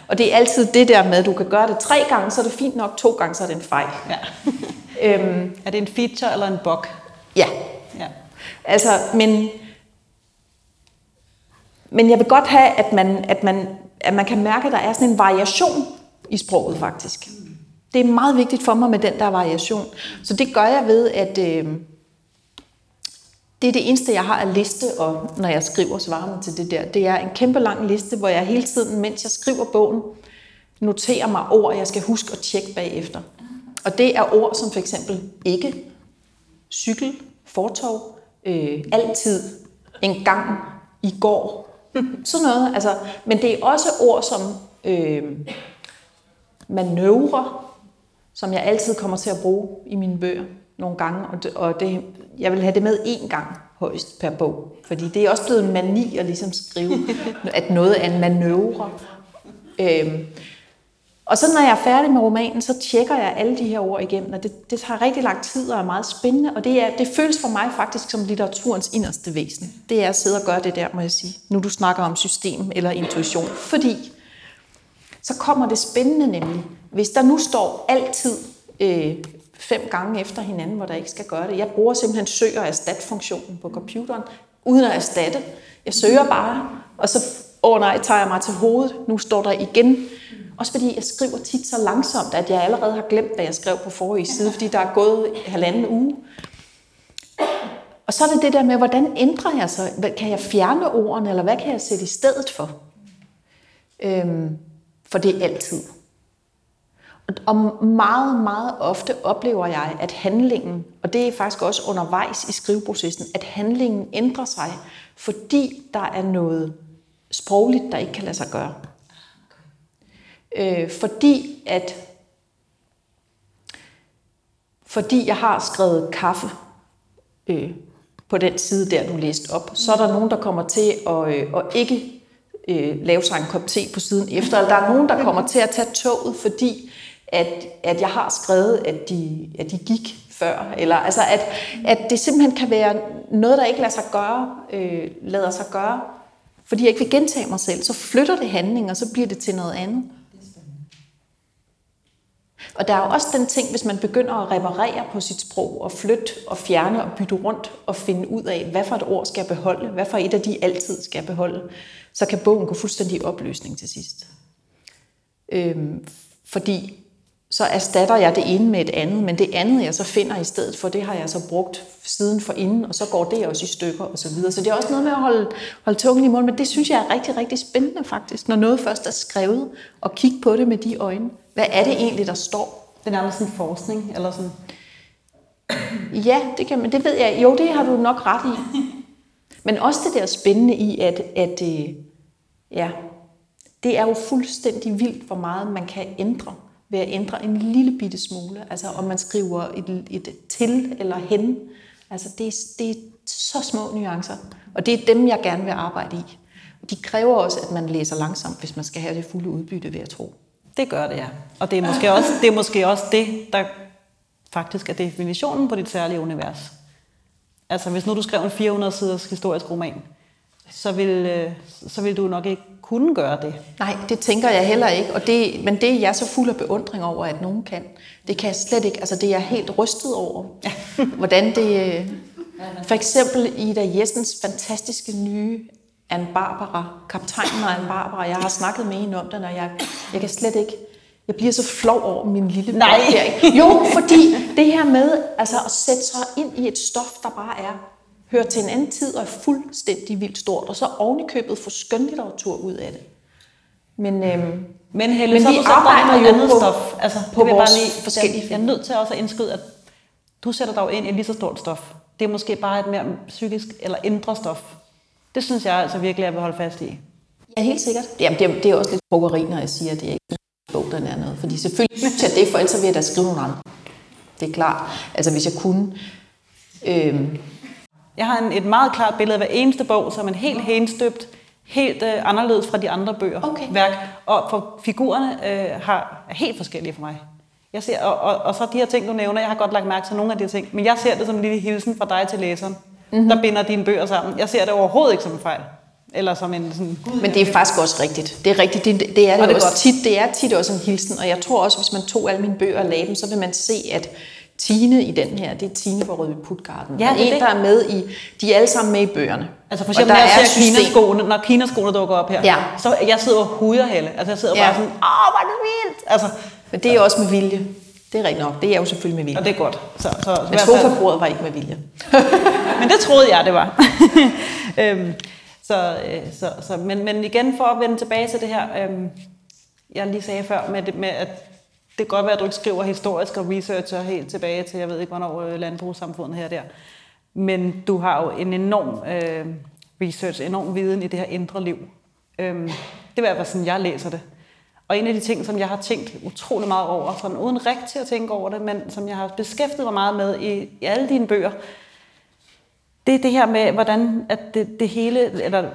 Og det er altid det der med, at du kan gøre det tre gange, så er det fint nok, to gange, så er det en fejl. Ja. Øhm, Er det en feature eller en bug? ja, Ja. Altså, men, men jeg vil godt have, at man, at, man, at man kan mærke, at der er sådan en variation i sproget faktisk. Det er meget vigtigt for mig med den der variation. Så det gør jeg ved, at øh, det er det eneste, jeg har af liste, og når jeg skriver svarene til det der. Det er en kæmpe lang liste, hvor jeg hele tiden, mens jeg skriver bogen, noterer mig ord, jeg skal huske at tjekke bagefter. Og det er ord som for eksempel ikke, cykel, fortov, øh, altid, en gang, i går, sådan noget. Altså, men det er også ord som øh, manøvre, som jeg altid kommer til at bruge i mine bøger nogle gange, og, det, og det, jeg vil have det med én gang højst per bog, fordi det er også blevet en mani at ligesom skrive, at noget er en manøvre. Øhm, og så når jeg er færdig med romanen, så tjekker jeg alle de her ord igennem, og det, det tager rigtig lang tid og er meget spændende, og det, er, det føles for mig faktisk som litteraturens inderste væsen. Det er at sidde og gøre det der, må jeg sige, nu du snakker om system eller intuition, fordi så kommer det spændende nemlig. Hvis der nu står altid øh, fem gange efter hinanden, hvor der ikke skal gøre det. Jeg bruger simpelthen søg- og erstat-funktionen på computeren, uden at erstatte. Jeg søger bare, og så, åh oh nej, tager jeg mig til hovedet. Nu står der igen. Også fordi jeg skriver tit så langsomt, at jeg allerede har glemt, hvad jeg skrev på forrige side, fordi der er gået halvanden uge. Og så er det det der med, hvordan ændrer jeg så? Kan jeg fjerne ordene, eller hvad kan jeg sætte i stedet for? Øhm, for det er altid. Og meget, meget ofte oplever jeg, at handlingen, og det er faktisk også undervejs i skriveprocessen, at handlingen ændrer sig, fordi der er noget sprogligt, der ikke kan lade sig gøre. Øh, fordi at fordi jeg har skrevet kaffe øh, på den side der, du læste op, så er der nogen, der kommer til at, øh, at ikke øh, lave sig en kop te på siden efter, eller der er nogen, der kommer til at tage toget, fordi at, at jeg har skrevet, at de, at de gik før. Eller, altså at, at det simpelthen kan være noget, der ikke lader sig gøre, øh, lader sig gøre, fordi jeg ikke vil gentage mig selv. Så flytter det handling, og så bliver det til noget andet. Og der er jo også den ting, hvis man begynder at reparere på sit sprog, og flytte og fjerne og bytte rundt, og finde ud af, hvad for et ord skal jeg beholde, hvad for et af de altid skal jeg beholde, så kan bogen gå fuldstændig i opløsning til sidst. Øhm, fordi så erstatter jeg det ene med et andet, men det andet, jeg så finder i stedet for, det har jeg så brugt siden for inden, og så går det også i stykker og så videre. Så det er også noget med at holde, holde tungen i munden, men det synes jeg er rigtig, rigtig spændende faktisk, når noget først er skrevet, og kigge på det med de øjne. Hvad er det egentlig, der står? Det er nærmest sådan forskning, eller sådan... Ja, det, kan man, det ved jeg. Jo, det har du nok ret i. Men også det der spændende i, at, at øh, ja, det er jo fuldstændig vildt, hvor meget man kan ændre ved at ændre en lille bitte smule. Altså om man skriver et, et til eller hen. Altså det, det er så små nuancer. Og det er dem, jeg gerne vil arbejde i. De kræver også, at man læser langsomt, hvis man skal have det fulde udbytte, ved at tro. Det gør det, ja. Og det er måske også det, er måske også det der faktisk er definitionen på dit særlige univers. Altså hvis nu du skrev en 400 siders historisk roman, så vil, øh, så vil du nok ikke kunne gøre det. Nej, det tænker jeg heller ikke. Og det, men det er jeg så fuld af beundring over, at nogen kan. Det kan jeg slet ikke. Altså det er jeg helt rystet over. Hvordan det... Øh, for eksempel Ida Jessens fantastiske nye Anne Barbara, kaptajnen af Anne Barbara. Jeg har snakket med hende om den, og jeg, jeg kan slet ikke... Jeg bliver så flov over min lille Nej. Der. Jo, fordi det her med altså, at sætte sig ind i et stof, der bare er hører til en anden tid og er fuldstændig vildt stort, og så oven i købet få skønlitteratur ud af det. Men, øhm, men, Helle, men så vi du arbejder jo andet på, stof. Altså, på det vores bare lige, forskellige jeg, jeg er nødt til også at indskyde, at du sætter dig ind i lige så stort stof. Det er måske bare et mere psykisk eller indre stof. Det synes jeg altså virkelig, jeg vil holde fast i. Ja, helt sikkert. Jamen, det, er, det er også lidt bruggeri, når jeg siger, at det er ikke en bog, den er noget. Fordi selvfølgelig synes jeg det, for ellers vil jeg da skrive nogle andre. Det er klart. Altså, hvis jeg kunne... Øhm, jeg har en, et meget klart billede af hver eneste bog, som er en helt henstøbt, helt øh, anderledes fra de andre bøger, okay. værk. Og for figurerne øh, har, er helt forskellige for mig. Jeg ser, og, og, og så de her ting, du nævner, jeg har godt lagt mærke til nogle af de her ting, men jeg ser det som en lille hilsen fra dig til læseren, mm-hmm. der binder dine bøger sammen. Jeg ser det overhovedet ikke som en fejl. Eller som en sådan... Men det er faktisk også rigtigt. Det er rigtigt. Det, det er det, det også godt. tit. Det er tit også en hilsen, og jeg tror også, hvis man tog alle mine bøger og lagde dem, så vil man se, at Tine i den her, det er Tine fra Rødby Putgarden. Ja, det er en, der er med i, de er alle sammen med i bøgerne. Altså for eksempel, når jeg ser Kinaskoene, når Kinaskoene dukker op her, ja. så jeg sidder og huder helle. Altså jeg sidder ja. bare sådan, åh, hvor er det vildt! Altså, Men det er også med vilje. Det er rigtigt nok. Det er jo selvfølgelig med vilje. Og det er godt. Så, så, Men sofabordet var ikke med vilje. men det troede jeg, det var. øhm, så, så, så, men, men igen, for at vende tilbage til det her, øhm, jeg lige sagde før, med, det, med at det kan godt være, at du ikke skriver historisk og researcher helt tilbage til, jeg ved ikke, hvornår landbrugssamfundet her der. men du har jo en enorm øh, research, enorm viden i det her indre liv. Øhm, det er i hvert fald sådan, jeg læser det. Og en af de ting, som jeg har tænkt utrolig meget over, sådan uden rigtig at tænke over det, men som jeg har beskæftiget mig meget med i, i alle dine bøger, det er det her med, hvordan at det, det hele, eller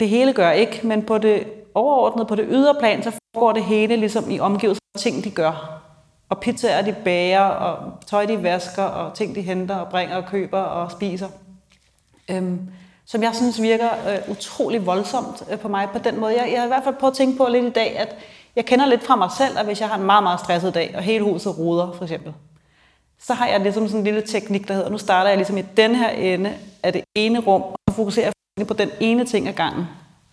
det hele gør ikke, men på det overordnede, på det ydre plan, så foregår det hele ligesom i omgivelser af ting, de gør. Og pizzaer, de bager, og tøj, de vasker, og ting, de henter og bringer og køber og spiser. Øhm, som jeg synes virker øh, utrolig voldsomt øh, på mig på den måde. Jeg, jeg har i hvert fald prøvet at tænke på lidt i dag, at jeg kender lidt fra mig selv, at hvis jeg har en meget, meget stresset dag, og hele huset ruder for eksempel, så har jeg ligesom sådan en lille teknik, der hedder, nu starter jeg ligesom i den her ende af det ene rum, og fokuserer på den ene ting ad gangen.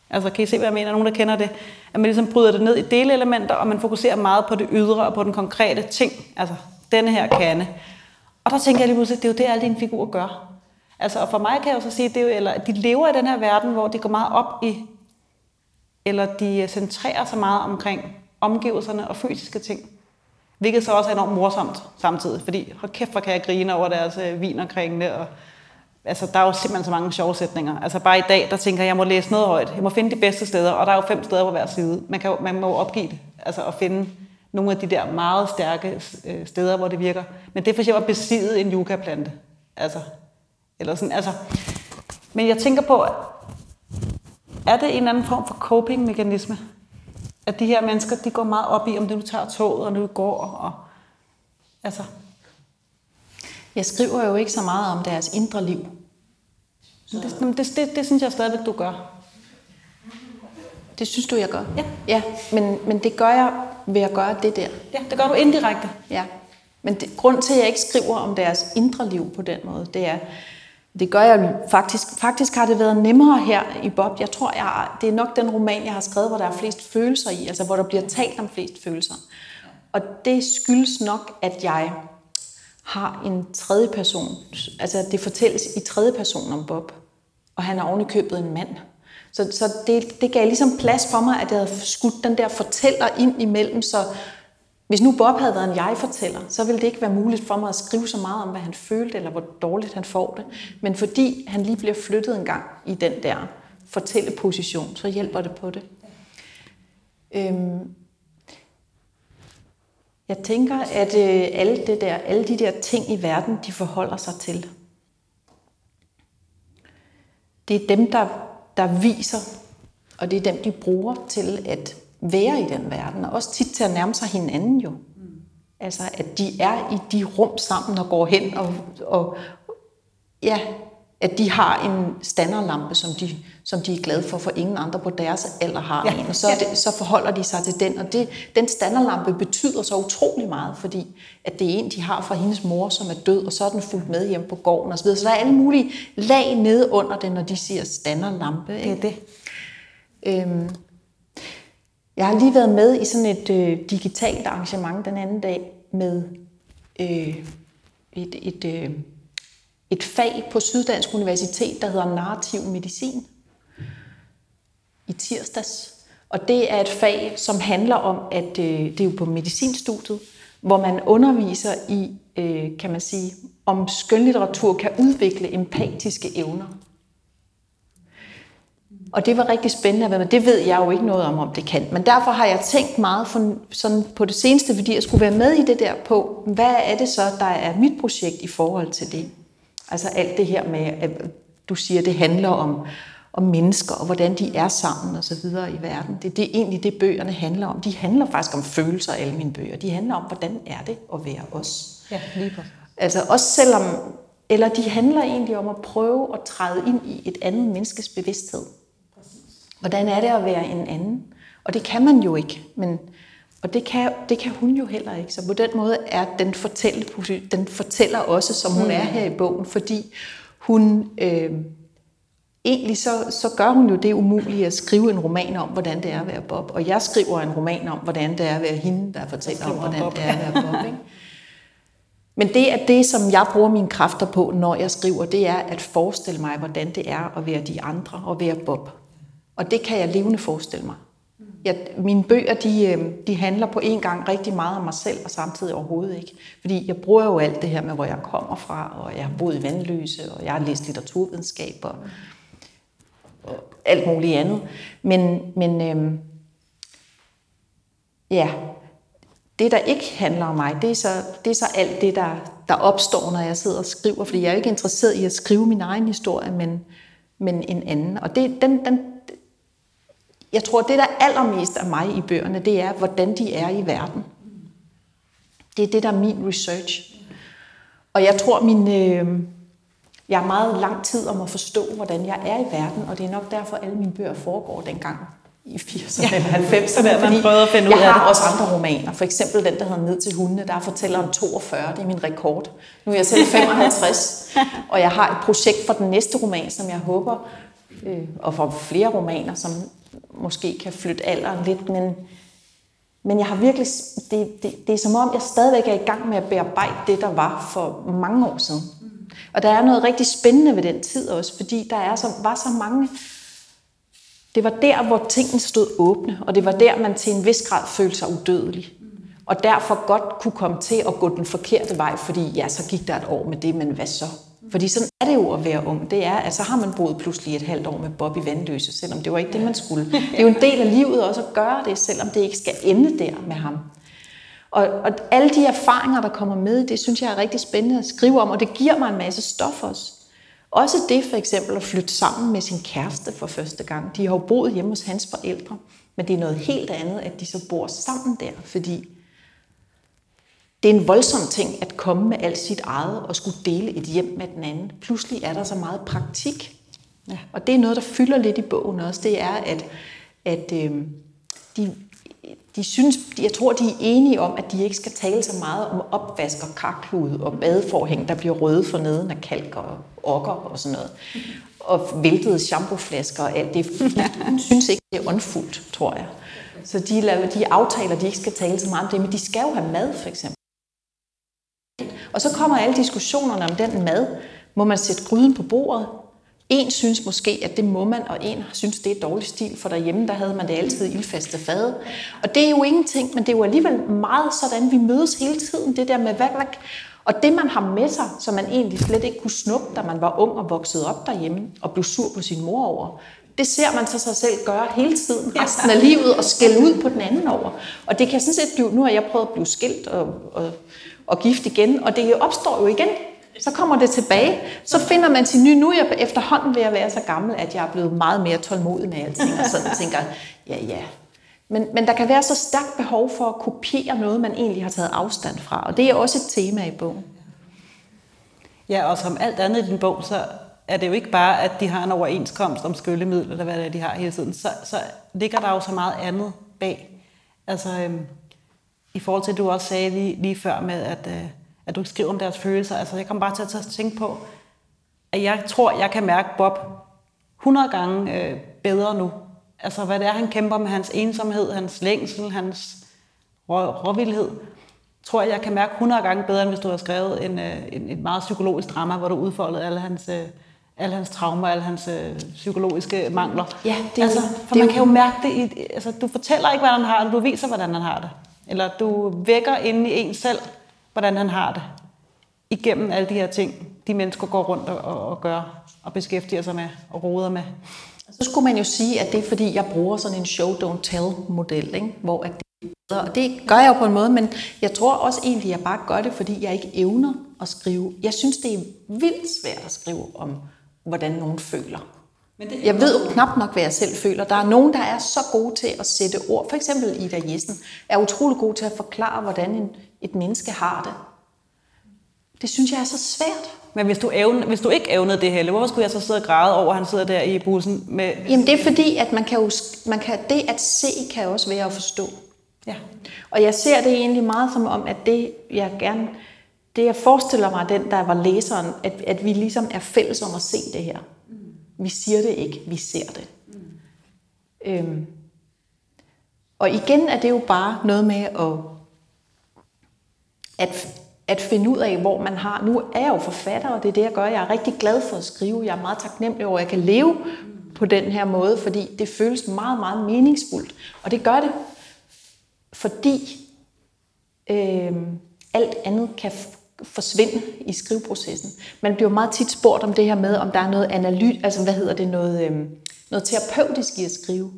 Altså kan I se, hvad jeg mener? Nogen, der kender det? At man ligesom bryder det ned i delelementer, og man fokuserer meget på det ydre og på den konkrete ting. Altså denne her kande. Og der tænker jeg lige pludselig, det er jo det, alle dine figurer gør. Altså, og for mig kan jeg jo så sige, det er jo, eller, at de lever i den her verden, hvor de går meget op i, eller de centrerer sig meget omkring omgivelserne og fysiske ting. Hvilket så også er enormt morsomt samtidig, fordi hold kæft, hvor kan jeg grine over deres øh, vin omkring det, og altså, der er jo simpelthen så mange sjove sætninger. Altså bare i dag, der tænker jeg, jeg må læse noget højt. Jeg må finde de bedste steder, og der er jo fem steder på hver side. Man, kan, man må opgive det, altså at finde nogle af de der meget stærke øh, steder, hvor det virker. Men det er for eksempel at besidde en yucca-plante. Altså, eller sådan, altså. Men jeg tænker på, er det en eller anden form for coping-mekanisme? At de her mennesker, de går meget op i, om det nu tager toget, og nu går, og altså. Jeg skriver jo ikke så meget om deres indre liv. Det, det, det, det, det synes jeg stadigvæk, du gør. Det synes du, jeg gør? Ja. Ja, men, men det gør jeg ved at gøre det der. Ja, det gør du indirekte. Ja. Men det, grund til, at jeg ikke skriver om deres indre liv på den måde, det er, det gør jeg faktisk. Faktisk har det været nemmere her i Bob. Jeg tror, jeg, det er nok den roman, jeg har skrevet, hvor der er flest følelser i, altså hvor der bliver talt om flest følelser. Og det skyldes nok, at jeg har en tredje person. Altså det fortælles i tredje person om Bob. Og han er ovenikøbet en mand. Så, så det, det gav ligesom plads for mig, at jeg havde skudt den der fortæller ind imellem, så hvis nu Bob havde været en jeg-fortæller, så ville det ikke være muligt for mig at skrive så meget om, hvad han følte, eller hvor dårligt han får det. Men fordi han lige bliver flyttet en gang i den der fortælleposition, så hjælper det på det. Øhm, jeg tænker, at øh, alle, det der, alle de der ting i verden, de forholder sig til. Det er dem, der, der viser, og det er dem, de bruger til at være i den verden, og også tit til at nærme sig hinanden jo. Mm. Altså, at de er i de rum sammen og går hen, og, og ja, at de har en standardlampe, som de, som de er glade for, for ingen andre på deres alder har ja. en. Og så, det, så forholder de sig til den. Og det, den standardlampe betyder så utrolig meget, fordi at det er en, de har fra hendes mor, som er død, og så er den fulgt med hjem på gården osv. Så der er alle mulige lag nede under det, når de siger standardlampe. Ikke? Det er det. Øhm, jeg har lige været med i sådan et øh, digitalt arrangement den anden dag med øh, et, et, øh, et fag på Syddansk Universitet, der hedder narrativ medicin i tirsdags. Og det er et fag, som handler om, at øh, det er jo på medicinstudiet, hvor man underviser i, øh, kan man sige, om skønlitteratur kan udvikle empatiske evner. Og det var rigtig spændende at være med. Det ved jeg jo ikke noget om, om det kan. Men derfor har jeg tænkt meget for, sådan på det seneste, fordi jeg skulle være med i det der på, hvad er det så, der er mit projekt i forhold til det? Altså alt det her med, at du siger, det handler om, om mennesker, og hvordan de er sammen og så videre i verden. Det, det er egentlig det, bøgerne handler om. De handler faktisk om følelser, alle mine bøger. De handler om, hvordan er det at være os. Ja, lige på. Altså også selvom, eller de handler egentlig om at prøve at træde ind i et andet menneskes bevidsthed. Hvordan er det at være en anden? Og det kan man jo ikke, men, og det kan, det kan hun jo heller ikke. Så på den måde er den, fortælle, den fortæller også, som hun er her i bogen, fordi hun øh, egentlig så, så gør hun jo det umulige at skrive en roman om, hvordan det er at være Bob. Og jeg skriver en roman om, hvordan det er at være hende, der fortæller om, hvordan Bob. det er at være Bob. Ikke? Men det er det, som jeg bruger mine kræfter på, når jeg skriver, det er at forestille mig, hvordan det er at være de andre og være Bob. Og det kan jeg levende forestille mig. jeg, mine bøger, de, øh, de handler på en gang rigtig meget om mig selv, og samtidig overhovedet ikke. Fordi jeg bruger jo alt det her med, hvor jeg kommer fra, og jeg har boet i Vandløse, og jeg har læst litteraturvidenskab, og, og alt muligt andet. Men, men øhm, ja, det der ikke handler om mig, det er så, det er så alt det, der, der opstår, når jeg sidder og skriver. Fordi jeg er ikke interesseret i at skrive min egen historie, men, men en anden. Og det, den, den, jeg tror, det der allermest af mig i bøgerne, det er, hvordan de er i verden. Det er det, der er min research. Og jeg tror, min, øh, jeg har meget lang tid om at forstå, hvordan jeg er i verden, og det er nok derfor, alle mine bøger foregår dengang i 80'erne eller 90'erne. der, man prøvede at finde ud jeg af har det. også andre romaner. For eksempel den, der hedder Ned til hundene, der fortæller om 42. Det er min rekord. Nu er jeg selv 55, og jeg har et projekt for den næste roman, som jeg håber, øh, og for flere romaner, som måske kan flytte alderen lidt, men, men jeg har virkelig, det, det, det er som om, jeg stadigvæk er i gang med at bearbejde det, der var for mange år siden. Og der er noget rigtig spændende ved den tid også, fordi der er så, var så mange... Det var der, hvor tingene stod åbne, og det var der, man til en vis grad følte sig udødelig. Og derfor godt kunne komme til at gå den forkerte vej, fordi ja, så gik der et år med det, men hvad så? Fordi sådan er det jo at være ung. Det er, at så har man boet pludselig et halvt år med Bob i Vandløse, selvom det var ikke det, man skulle. Det er jo en del af livet også at gøre det, selvom det ikke skal ende der med ham. Og, og alle de erfaringer, der kommer med, det synes jeg er rigtig spændende at skrive om, og det giver mig en masse stof også. Også det for eksempel at flytte sammen med sin kæreste for første gang. De har jo boet hjemme hos hans forældre, men det er noget helt andet, at de så bor sammen der, fordi det er en voldsom ting at komme med alt sit eget og skulle dele et hjem med den anden. Pludselig er der så meget praktik. Ja. Og det er noget, der fylder lidt i bogen også. Det er, at, at øh, de, de synes, jeg tror, de er enige om, at de ikke skal tale så meget om opvask og karklud og badeforhæng, der bliver røde for neden af kalk og okker og sådan noget. Og væltede shampooflasker og alt det. Hun synes ikke, det er åndfuldt, tror jeg. Så de, laver, de aftaler, de ikke skal tale så meget om det, men de skal jo have mad, for eksempel. Og så kommer alle diskussionerne om den mad. Må man sætte gryden på bordet? En synes måske, at det må man, og en synes, det er dårlig stil, for derhjemme, der havde man det altid ildfaste fade. Og det er jo ingenting, men det er jo alligevel meget sådan, vi mødes hele tiden, det der med, hvad, hvad, og det, man har med sig, som man egentlig slet ikke kunne snuppe, da man var ung og voksede op derhjemme, og blev sur på sin mor over, det ser man så sig selv gøre hele tiden, resten af livet, og skælde ud på den anden over. Og det kan sådan set blive, nu har jeg prøvet at blive skilt og, og, og gift igen, og det opstår jo igen. Så kommer det tilbage. Så finder man sin nye. Nu er jeg efterhånden ved at være så gammel, at jeg er blevet meget mere tålmodig med alting. Og sådan tænker, ja, ja. Men, men der kan være så stærkt behov for at kopiere noget, man egentlig har taget afstand fra. Og det er også et tema i bogen. Ja, og som alt andet i din bog, så er det jo ikke bare, at de har en overenskomst om skyllemidler, eller hvad det er, de har hele tiden. Så, så ligger der jo så meget andet bag. Altså, øhm, i forhold til, at du også sagde lige, lige før med, at, øh, at du ikke skriver om deres følelser. Altså, jeg kommer bare til at tænke på, at jeg tror, jeg kan mærke Bob 100 gange øh, bedre nu. Altså, hvad det er, han kæmper med hans ensomhed, hans længsel, hans rå, råvildhed, tror jeg, jeg kan mærke 100 gange bedre, end hvis du har skrevet en, øh, en, et meget psykologisk drama, hvor du udfoldede alle hans, øh, alle hans traumer, alle hans øh, psykologiske mangler. Ja, det er altså, for det man jo- kan jo mærke det i, altså, du fortæller ikke, hvordan han har det, du viser, hvordan han har det. Eller du vækker inde i en selv, hvordan han har det. Igennem alle de her ting, de mennesker går rundt og, og, gør, og beskæftiger sig med, og roder med. Så skulle man jo sige, at det er fordi, jeg bruger sådan en show don't tell model, ikke? hvor at det er. Og det gør jeg jo på en måde, men jeg tror også egentlig, at jeg bare gør det, fordi jeg ikke evner at skrive. Jeg synes, det er vildt svært at skrive om, hvordan nogen føler. Men det, Jeg ved jo knap nok, hvad jeg selv føler. Der er nogen, der er så gode til at sætte ord. For eksempel Ida Jessen er utrolig god til at forklare, hvordan en, et menneske har det. Det synes jeg er så svært. Men hvis du, evne, hvis du ikke evnede det, Helle, hvorfor skulle jeg så sidde og græde over, at han sidder der i bussen med... Jamen det er fordi, at man kan jo, man kan, det at se kan også være at forstå. Ja. Og jeg ser det egentlig meget som om, at det, jeg gerne, det jeg forestiller mig, den der var læseren, at, at vi ligesom er fælles om at se det her. Vi siger det ikke, vi ser det. Øhm. Og igen er det jo bare noget med at, at, at finde ud af, hvor man har... Nu er jeg jo forfatter, og det er det, jeg gør. Jeg er rigtig glad for at skrive. Jeg er meget taknemmelig over, at jeg kan leve på den her måde, fordi det føles meget, meget meningsfuldt. Og det gør det, fordi øh, alt andet kan forsvinde i skriveprocessen. Man bliver meget tit spurgt om det her med, om der er noget analyt, altså hvad hedder det, noget, øh, noget terapeutisk i at skrive.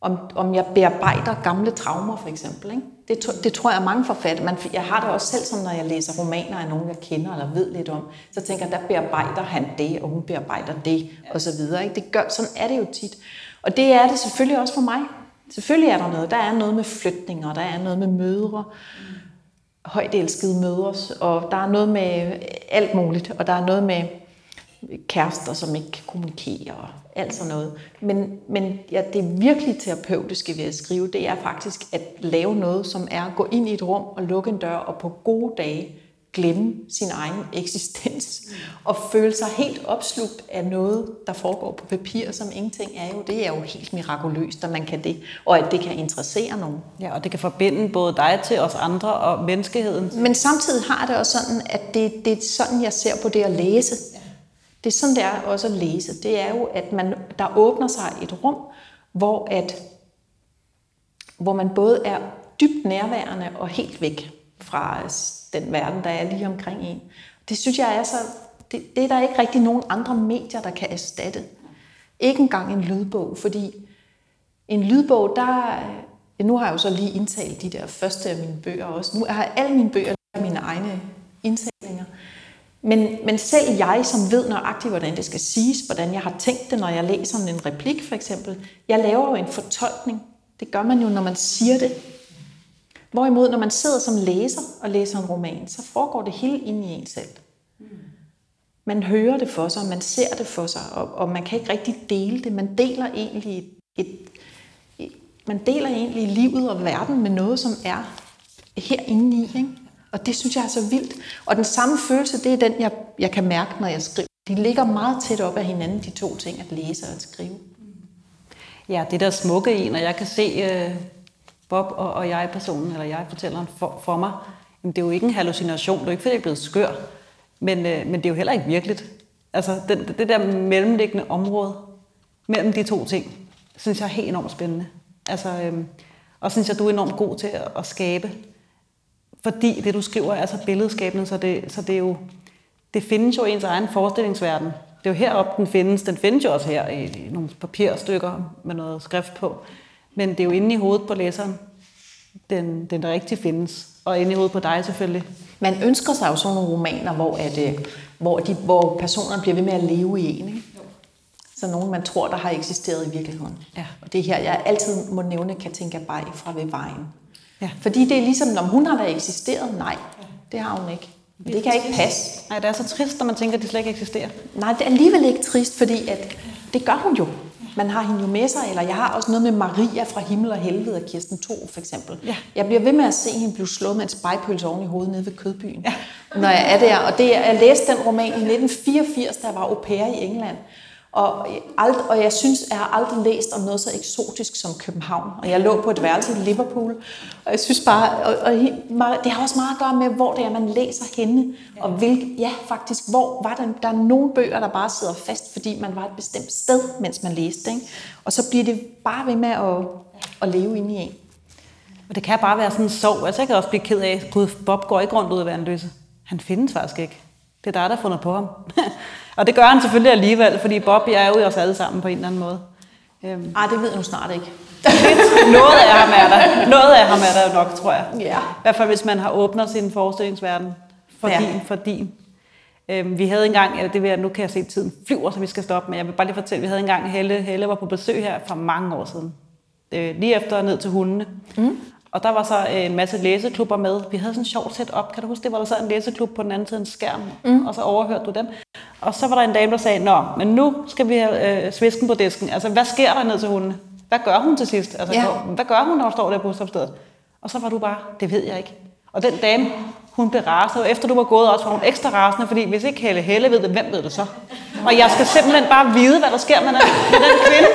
Om, om jeg bearbejder gamle traumer, for eksempel. Ikke? Det, det tror jeg mange forfatter. Man, jeg har det også selv sådan, når jeg læser romaner af nogen, jeg kender eller ved lidt om. Så tænker jeg, der bearbejder han det, og hun bearbejder det, og så videre. Ikke? Det gør, sådan er det jo tit. Og det er det selvfølgelig også for mig. Selvfølgelig er der noget. Der er noget med flytninger, der er noget med mødre, højt elskede mødres, og der er noget med alt muligt, og der er noget med kærester, som ikke kan kommunikere og alt sådan noget. Men, men ja, det virkelig terapeutiske ved at skrive, det er faktisk at lave noget, som er at gå ind i et rum og lukke en dør, og på gode dage glemme sin egen eksistens og føle sig helt opslugt af noget, der foregår på papir, som ingenting er jo. Det er jo helt mirakuløst, at man kan det, og at det kan interessere nogen. Ja, og det kan forbinde både dig til os andre og menneskeheden. Men samtidig har det også sådan, at det, det er sådan, jeg ser på det at læse. Det er sådan, det er også at læse. Det er jo, at man, der åbner sig et rum, hvor, at, hvor man både er dybt nærværende og helt væk fra den verden, der er lige omkring en. Det synes jeg er så... Det, det er der ikke rigtig nogen andre medier, der kan erstatte. Ikke engang en lydbog, fordi en lydbog, der... Nu har jeg jo så lige indtalt de der første af mine bøger også. Nu har jeg alle mine bøger mine egne indtalinger. Men, men selv jeg, som ved nøjagtigt, hvordan det skal siges, hvordan jeg har tænkt det, når jeg læser en replik for eksempel, jeg laver jo en fortolkning. Det gør man jo, når man siger det. Hvorimod, når man sidder som læser og læser en roman, så foregår det hele inde i en selv. Man hører det for sig, man ser det for sig, og, og man kan ikke rigtig dele det. Man deler egentlig et, et, et man deler egentlig livet og verden med noget, som er herinde i. Ikke? Og det synes jeg er så vildt. Og den samme følelse, det er den, jeg, jeg kan mærke, når jeg skriver. De ligger meget tæt op af hinanden, de to ting, at læse og at skrive. Ja, det der smukke i, når jeg kan se øh, Bob og, og jeg-personen, eller jeg-fortælleren for, for mig, jamen, det er jo ikke en hallucination, det er jo ikke, fordi jeg er blevet skør, men, øh, men det er jo heller ikke virkeligt. Altså, det, det der mellemliggende område mellem de to ting, synes jeg er helt enormt spændende. Altså, øh, og synes jeg, du er enormt god til at, at skabe fordi det, du skriver, er så billedskabende, så det, så det er jo, det findes jo i ens egen forestillingsverden. Det er jo heroppe, den findes. Den findes jo også her i, i nogle papirstykker med noget skrift på. Men det er jo inde i hovedet på læseren, den, den rigtig findes. Og inde i hovedet på dig selvfølgelig. Man ønsker sig jo sådan nogle romaner, hvor, at, øh, hvor, de, hvor personerne bliver ved med at leve i en. Ikke? Så nogen, man tror, der har eksisteret i virkeligheden. Ja. Og det her, jeg altid må nævne Katinka Bay fra Ved Vejen. Ja. Fordi det er ligesom, når hun har da eksisteret. Nej, det har hun ikke. Men det kan ikke passe. Nej, det er så trist, når man tænker, at de slet ikke eksisterer. Nej, det er alligevel ikke trist, fordi at det gør hun jo. Man har hende jo med sig, eller jeg har også noget med Maria fra Himmel og Helvede af Kirsten Thor, for eksempel. Ja. Jeg bliver ved med at se hende blive slået med en spejpølse oven i hovedet nede ved Kødbyen, ja. når jeg er der. Og det, jeg læste den roman i 1984, da jeg var au pair i England. Og, ald, og jeg synes, jeg har aldrig læst om noget så eksotisk som København. Og jeg lå på et værelse i Liverpool. Og jeg synes bare, og, og, det har også meget at gøre med, hvor det er, man læser henne. Og hvilke, ja, faktisk, hvor var der, der er nogle bøger, der bare sidder fast, fordi man var et bestemt sted, mens man læste. Ikke? Og så bliver det bare ved med at, at leve inde i en. Og det kan bare være sådan en sorg. Altså, jeg kan også blive ked af, at Bob går ikke rundt ud af vandløse. Han findes faktisk ikke. Det er dig, der har fundet på ham. Og det gør han selvfølgelig alligevel, fordi Bob er jo i os alle sammen på en eller anden måde. Øhm. Ej, det ved nu snart ikke. noget af ham er der. Noget af ham er der nok, tror jeg. Ja. I hvert fald, hvis man har åbnet sin forestillingsverden for ja. din. For din. Øhm, vi havde engang, det vil jeg, nu kan jeg se tiden flyver, så vi skal stoppe, men jeg vil bare lige fortælle, vi havde engang, Helle, Helle var på besøg her for mange år siden. Øh, lige efter ned til hundene. Mm. Og der var så øh, en masse læseklubber med. Vi havde sådan en sjov setup, kan du huske det? Var der så en læseklub på den anden side af en skærm, mm. og så overhørte du dem. Og så var der en dame, der sagde, Nå, men nu skal vi have øh, svisken på disken. Altså, hvad sker der ned til hunden? Hvad gør hun til sidst? Altså, ja. hvad gør hun, når hun står der på busstopstedet? Og så var du bare, det ved jeg ikke. Og den dame, hun blev rasende, og efter du var gået også, var hun ekstra rasende, fordi hvis ikke Helle Helle ved det, hvem ved det så? Og jeg skal simpelthen bare vide, hvad der sker med den, med den kvinde.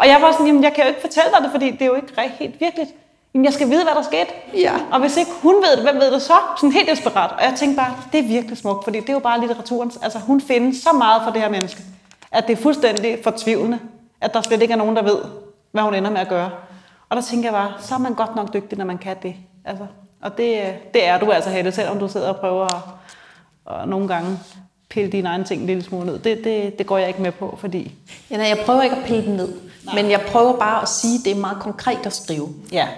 Og jeg var sådan, jamen jeg kan jo ikke fortælle dig det, fordi det er jo ikke helt virkeligt. Jamen, jeg skal vide, hvad der skete. Ja. Og hvis ikke hun ved det, hvem ved det så? Sådan helt desperat. Og jeg tænkte bare, det er virkelig smukt, fordi det er jo bare litteraturens... Altså, hun findes så meget for det her menneske, at det er fuldstændig fortvivlende, At der slet ikke er nogen, der ved, hvad hun ender med at gøre. Og der tænker jeg bare, så er man godt nok dygtig, når man kan det. Altså, og det, det er du altså, Helle, selvom du sidder og prøver at, og nogle gange pille dine egne ting en lille smule ned. Det, det, det går jeg ikke med på, fordi... Ja, nej, jeg prøver ikke at pille den ned, nej. men jeg prøver bare at sige, at det er meget konkret at skrive. Ja.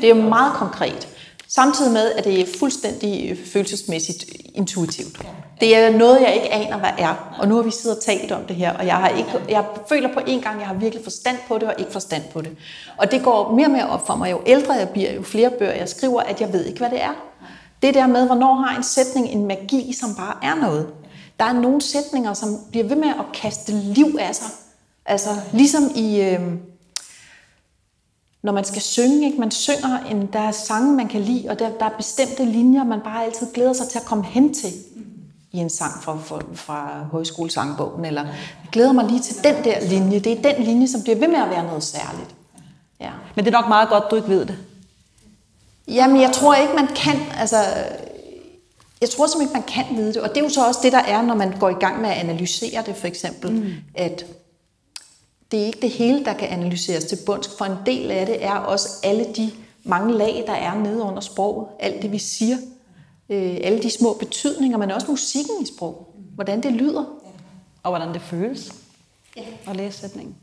Det er meget konkret. Samtidig med, at det er fuldstændig følelsesmæssigt intuitivt. Det er noget, jeg ikke aner, hvad er. Og nu har vi siddet og talt om det her, og jeg, har ikke, jeg føler på en gang, at jeg har virkelig forstand på det, og ikke forstand på det. Og det går mere og mere op for mig, jo ældre jeg bliver, jo flere bøger jeg skriver, at jeg ved ikke, hvad det er. Det der med, hvornår har en sætning en magi, som bare er noget. Der er nogle sætninger, som bliver ved med at kaste liv af sig. Altså ligesom i... Øh, når man skal synge, ikke? man synger, en, der er sange, man kan lide, og der, der er bestemte linjer, man bare altid glæder sig til at komme hen til i en sang fra, fra, fra højskolesangbogen, eller jeg glæder mig lige til den der linje. Det er den linje, som bliver ved med at være noget særligt. Ja. Men det er nok meget godt, du ikke ved det. Jamen, jeg tror ikke, man kan, altså, jeg tror simpelthen ikke, man kan vide det. Og det er jo så også det, der er, når man går i gang med at analysere det, for eksempel. Mm. At det er ikke det hele, der kan analyseres til bunds, for en del af det er også alle de mange lag, der er nede under sproget. Alt det, vi siger. Øh, alle de små betydninger, men også musikken i sprog. Hvordan det lyder. Og hvordan det føles at læse sætningen.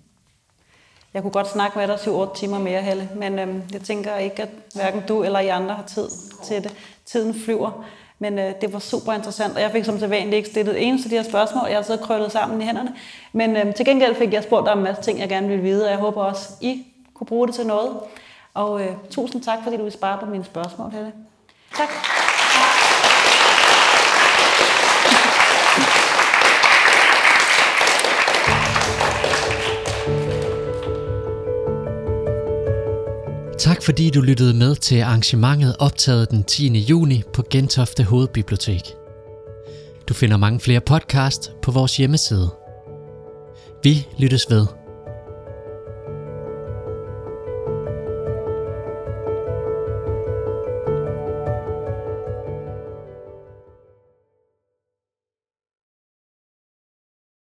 Jeg kunne godt snakke med dig 7-8 timer mere, Helle, men øhm, jeg tænker ikke, at hverken du eller I andre har tid til det. Tiden flyver. Men øh, det var super interessant, og jeg fik som sædvanligt ikke stillet eneste af de her spørgsmål. Jeg har siddet krøllet sammen i hænderne. Men øh, til gengæld fik jeg spurgt dig om en masse ting, jeg gerne ville vide, og jeg håber også, I kunne bruge det til noget. Og øh, tusind tak, fordi du vil spare på mine spørgsmål, Helle. Tak. Tak fordi du lyttede med til arrangementet optaget den 10. juni på Gentofte Hovedbibliotek. Du finder mange flere podcast på vores hjemmeside. Vi lyttes ved.